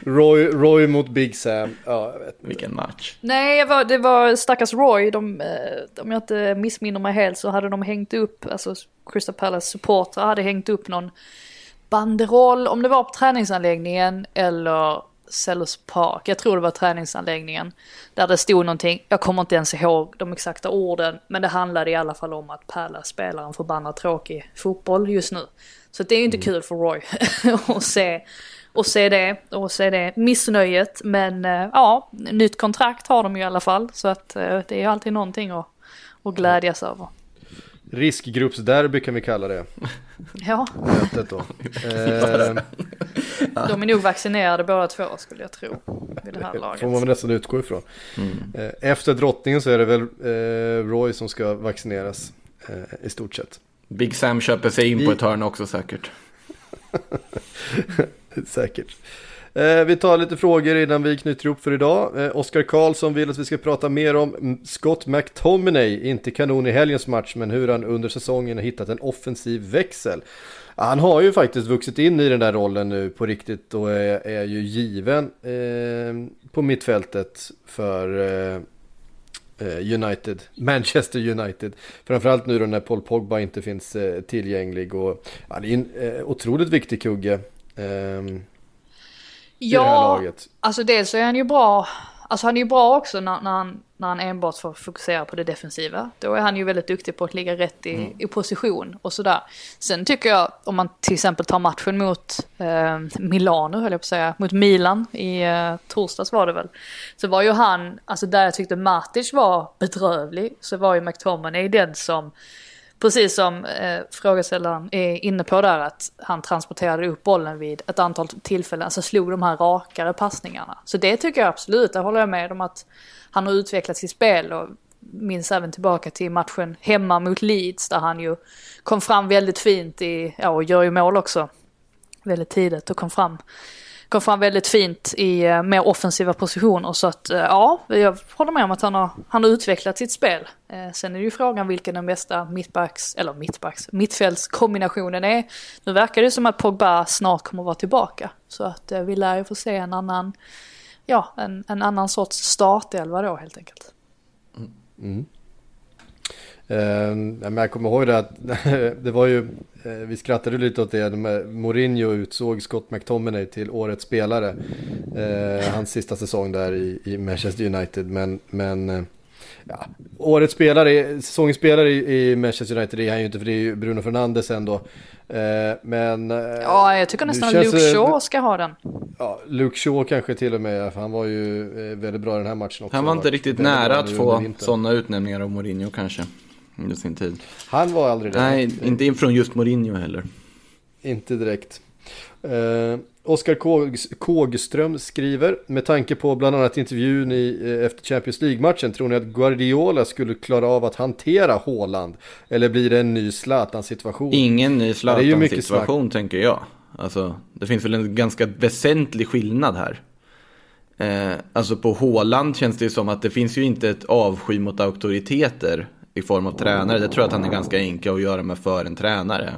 Roy, Roy mot Big Sam. Ja, jag vet Vilken match. Nej, var, det var stackars Roy. De, eh, om jag inte missminner mig helt så hade de hängt upp, alltså Crystal Palace supportrar hade hängt upp någon banderoll, om det var på träningsanläggningen eller Sellers Park, jag tror det var träningsanläggningen, där det stod någonting, jag kommer inte ens ihåg de exakta orden, men det handlade i alla fall om att Pärla spelar en förbannat tråkig fotboll just nu. Så det är ju inte mm. kul för Roy <laughs> att se, och se det, och se det missnöjet, men eh, ja, nytt kontrakt har de ju i alla fall, så att eh, det är ju alltid någonting att, att glädjas över. Riskgruppsderby kan vi kalla det. <laughs> Ja. Mötet då. <laughs> eh, de är nog vaccinerade båda två skulle jag tro. Vid det här laget. får man väl nästan utgå ifrån. Mm. Eh, efter drottningen så är det väl Roy som ska vaccineras i stort sett. Big Sam köper sig in vi... på ett hörn också säkert. <laughs> säkert. Eh, vi tar lite frågor innan vi knyter ihop för idag. Eh, Oskar Karlsson vill att vi ska prata mer om Scott McTominay, inte kanon i helgens match, men hur han under säsongen har hittat en offensiv växel. Han har ju faktiskt vuxit in i den där rollen nu på riktigt och är, är ju given eh, på mittfältet för eh, United, <laughs> Manchester United. Framförallt nu då när Paul Pogba inte finns eh, tillgänglig och ja, det är en eh, otroligt viktig kugge. Ehm, ja, det alltså dels är han ju bra, alltså han är ju bra också när, när, han, när han enbart får fokusera på det defensiva. Då är han ju väldigt duktig på att ligga rätt i, mm. i position och sådär. Sen tycker jag, om man till exempel tar matchen mot eh, Milano, höll jag på att säga, mot Milan i eh, torsdags var det väl. Så var ju han, alltså där jag tyckte Matic var bedrövlig, så var ju McTominay den som precis som eh, frågeställaren är inne på där att han transporterade upp bollen vid ett antal tillfällen, alltså slog de här rakare passningarna. Så det tycker jag absolut, där håller jag med om att han har utvecklat sitt spel och minns även tillbaka till matchen hemma mot Leeds där han ju kom fram väldigt fint i, ja och gör ju mål också väldigt tidigt och kom fram kom fram väldigt fint i uh, mer offensiva positioner. Så att uh, ja, jag håller med om att han har, han har utvecklat sitt spel. Uh, sen är det ju frågan vilken den bästa mittbacks, eller mittbacks, mittfältskombinationen är. Nu verkar det som att Pogba snart kommer vara tillbaka. Så att vi lär ju få se en annan, ja, en, en annan sorts startelva då helt enkelt. Mm. mm. Uh, jag kommer ihåg det att <laughs> det var ju, uh, vi skrattade lite åt det, Mourinho utsåg Scott McTominay till årets spelare. Uh, hans sista säsong där i, i Manchester United. Men, men uh, ja, årets spelare, säsongens spelare i, i, Manchester United är han ju inte för det är ju Bruno Fernandes ändå. men... ja, jag tycker nästan Luke Shaw ska ha den. Ja, Luke Shaw kanske till och med, för han var ju väldigt bra i den här matchen också. Han var inte riktigt nära att få sådana utnämningar av Mourinho kanske under sin tid. Han var aldrig det. Nej, inte från just Mourinho heller. Inte direkt. Eh, Oskar Kågström skriver, med tanke på bland annat intervjun i, eh, efter Champions League-matchen, tror ni att Guardiola skulle klara av att hantera Håland? Eller blir det en ny Zlatan-situation? Ingen ny Zlatan-situation tänker jag. Alltså, det finns väl en ganska väsentlig skillnad här. Eh, alltså på Håland känns det som att det finns ju inte ett avsky mot auktoriteter i form av tränare. Det tror jag att han är ganska enkel att göra med för en tränare.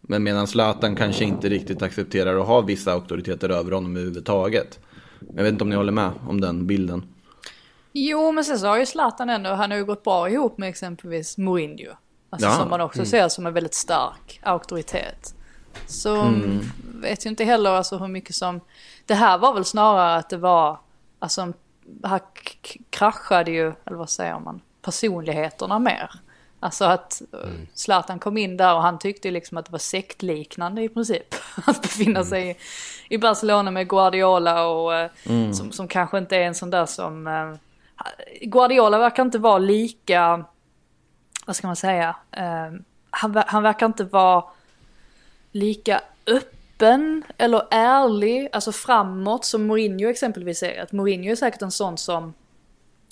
Men medan Zlatan kanske inte riktigt accepterar att ha vissa auktoriteter över honom överhuvudtaget. Jag vet inte om ni håller med om den bilden. Jo, men sen så har ju Zlatan ändå, han har ju gått bra ihop med exempelvis Mourinho. Alltså Ja, som man också mm. ser som en väldigt stark auktoritet. Så Mm. vet ju inte heller alltså hur mycket som... Det här var väl snarare att det var, alltså här kraschade ju, eller vad säger man, personligheterna mer. Alltså att eh, Zlatan kom in där och han tyckte liksom att det var sektliknande i princip. <laughs> Att befinna sig i, Barcelona med Guardiola och eh, som, som kanske inte är en sån där som... eh, Guardiola verkar inte vara lika, vad ska man säga, han, han verkar inte vara lika öppen eller ärlig, alltså framåt som Mourinho exempelvis är. Att Mourinho är säkert en sån som,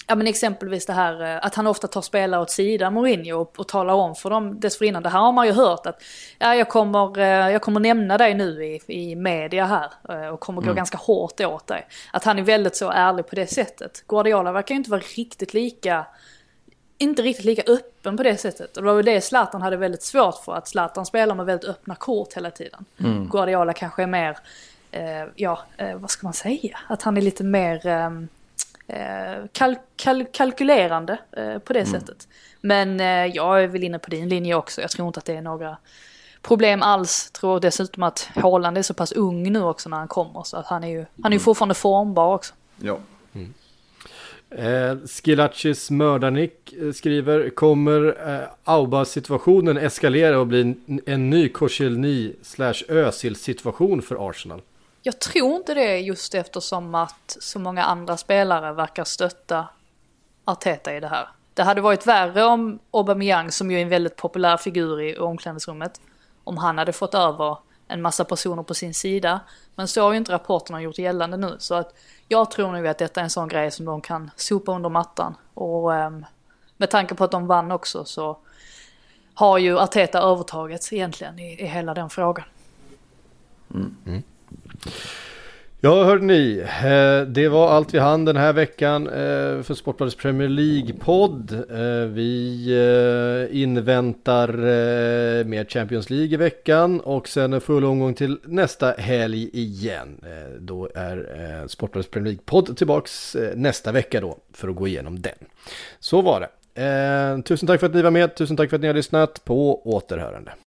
ja men exempelvis det här eh, att han ofta tar spelare åt sidan Mourinho och, och talar om för dem dessförinnan. Det här har man ju hört att, ja jag kommer, eh, jag kommer nämna dig nu i, i media här eh, och kommer gå ganska hårt åt dig. Att han är väldigt så ärlig på det sättet. Guardiola verkar ju inte vara riktigt lika inte riktigt lika öppen på det sättet. Och det var väl det Zlatan hade väldigt svårt för. Att Zlatan spelar med väldigt öppna kort hela tiden. Guardiola kanske är mer, eh, ja, eh, vad ska man säga? Att han är lite mer eh, kal kal kalkylerande eh, på det sättet. Men eh, jag är väl inne på din linje också. Jag tror inte att det är några problem alls. Tror dessutom att Haaland är så pass ung nu också när han kommer. Så att han är ju, han är ju fortfarande formbar också. Ja. Eh, Skilaccis mördarnick eh, skriver Kommer eh, Auba-situationen eskalera och bli en, en ny Koscielny slash Özil situation för Arsenal? Jag tror inte det just eftersom att så många andra spelare verkar stötta Arteta i det här. Det hade varit värre om Aubameyang, som ju är en väldigt populär figur i omklädningsrummet, om han hade fått över en massa personer på sin sida. Men så har ju inte rapporterna gjort gällande nu. Så att jag tror nog att detta är en sån grej som de kan sopa under mattan. Och um, med tanke på att de vann också så har ju Arteta övertaget egentligen i, i hela den frågan. Mm. Mm. Ja, hörde ni. Eh, det var allt vi hann den här veckan eh, för Sportbladets Premier League-podd. Eh, vi inväntar mer Champions League i veckan och sen en full omgång till nästa helg igen. Då är Sportbladets Premier League-podd tillbaks nästa vecka då för att gå igenom den. Så var det. Tusen tack för att ni var med, tusen tack för att ni har lyssnat. På återhörande.